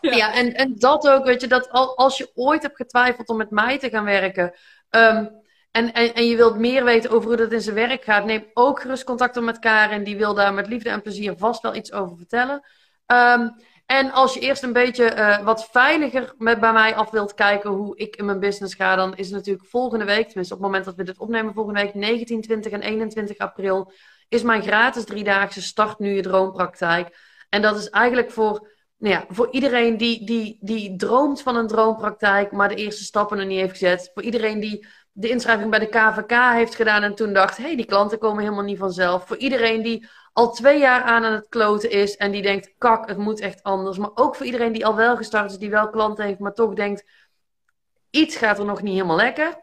Ja, ja en, en dat ook, weet je, dat als je ooit hebt getwijfeld om met mij te gaan werken. Um, en, en, je wilt meer weten over hoe dat in zijn werk gaat, neem ook gerust contact op met Karin. Die wil daar met liefde en plezier vast wel iets over vertellen. Um, en als je eerst een beetje uh, wat veiliger met, bij mij af wilt kijken hoe ik in mijn business ga, dan is het natuurlijk volgende week, tenminste op het moment dat we dit opnemen, volgende week 19, 20 en 21 april, is mijn gratis driedaagse Start Nu Je Droompraktijk. En dat is eigenlijk voor, nou ja, voor iedereen die, die, die droomt van een droompraktijk, maar de eerste stappen nog niet heeft gezet. Voor iedereen die de inschrijving bij de KVK heeft gedaan en toen dacht, hé, hey, die klanten komen helemaal niet vanzelf. Voor iedereen die al twee jaar aan aan het kloten is en die denkt, kak, het moet echt anders. Maar ook voor iedereen die al wel gestart is, die wel klanten heeft, maar toch denkt, iets gaat er nog niet helemaal lekker.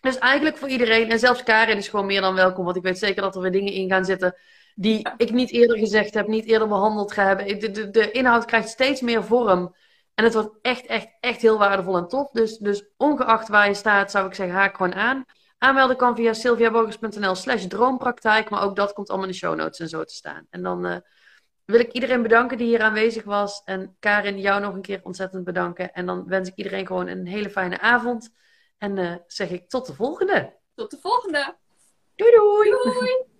Dus eigenlijk voor iedereen, en zelfs Karin is gewoon meer dan welkom, want ik weet zeker dat er weer dingen in gaan zitten die ik niet eerder gezegd heb, niet eerder behandeld ga hebben. De, de, de inhoud krijgt steeds meer vorm. En het wordt echt, echt, echt heel waardevol en tof. Dus, dus ongeacht waar je staat, zou ik zeggen, haak gewoon aan. Aanmelden kan via sylviaborgers.nl slash droompraktijk. Maar ook dat komt allemaal in de show notes en zo te staan. En dan uh, wil ik iedereen bedanken die hier aanwezig was. En Karin, jou nog een keer ontzettend bedanken. En dan wens ik iedereen gewoon een hele fijne avond. En uh, zeg ik tot de volgende. Tot de volgende. Doei doei. Doei.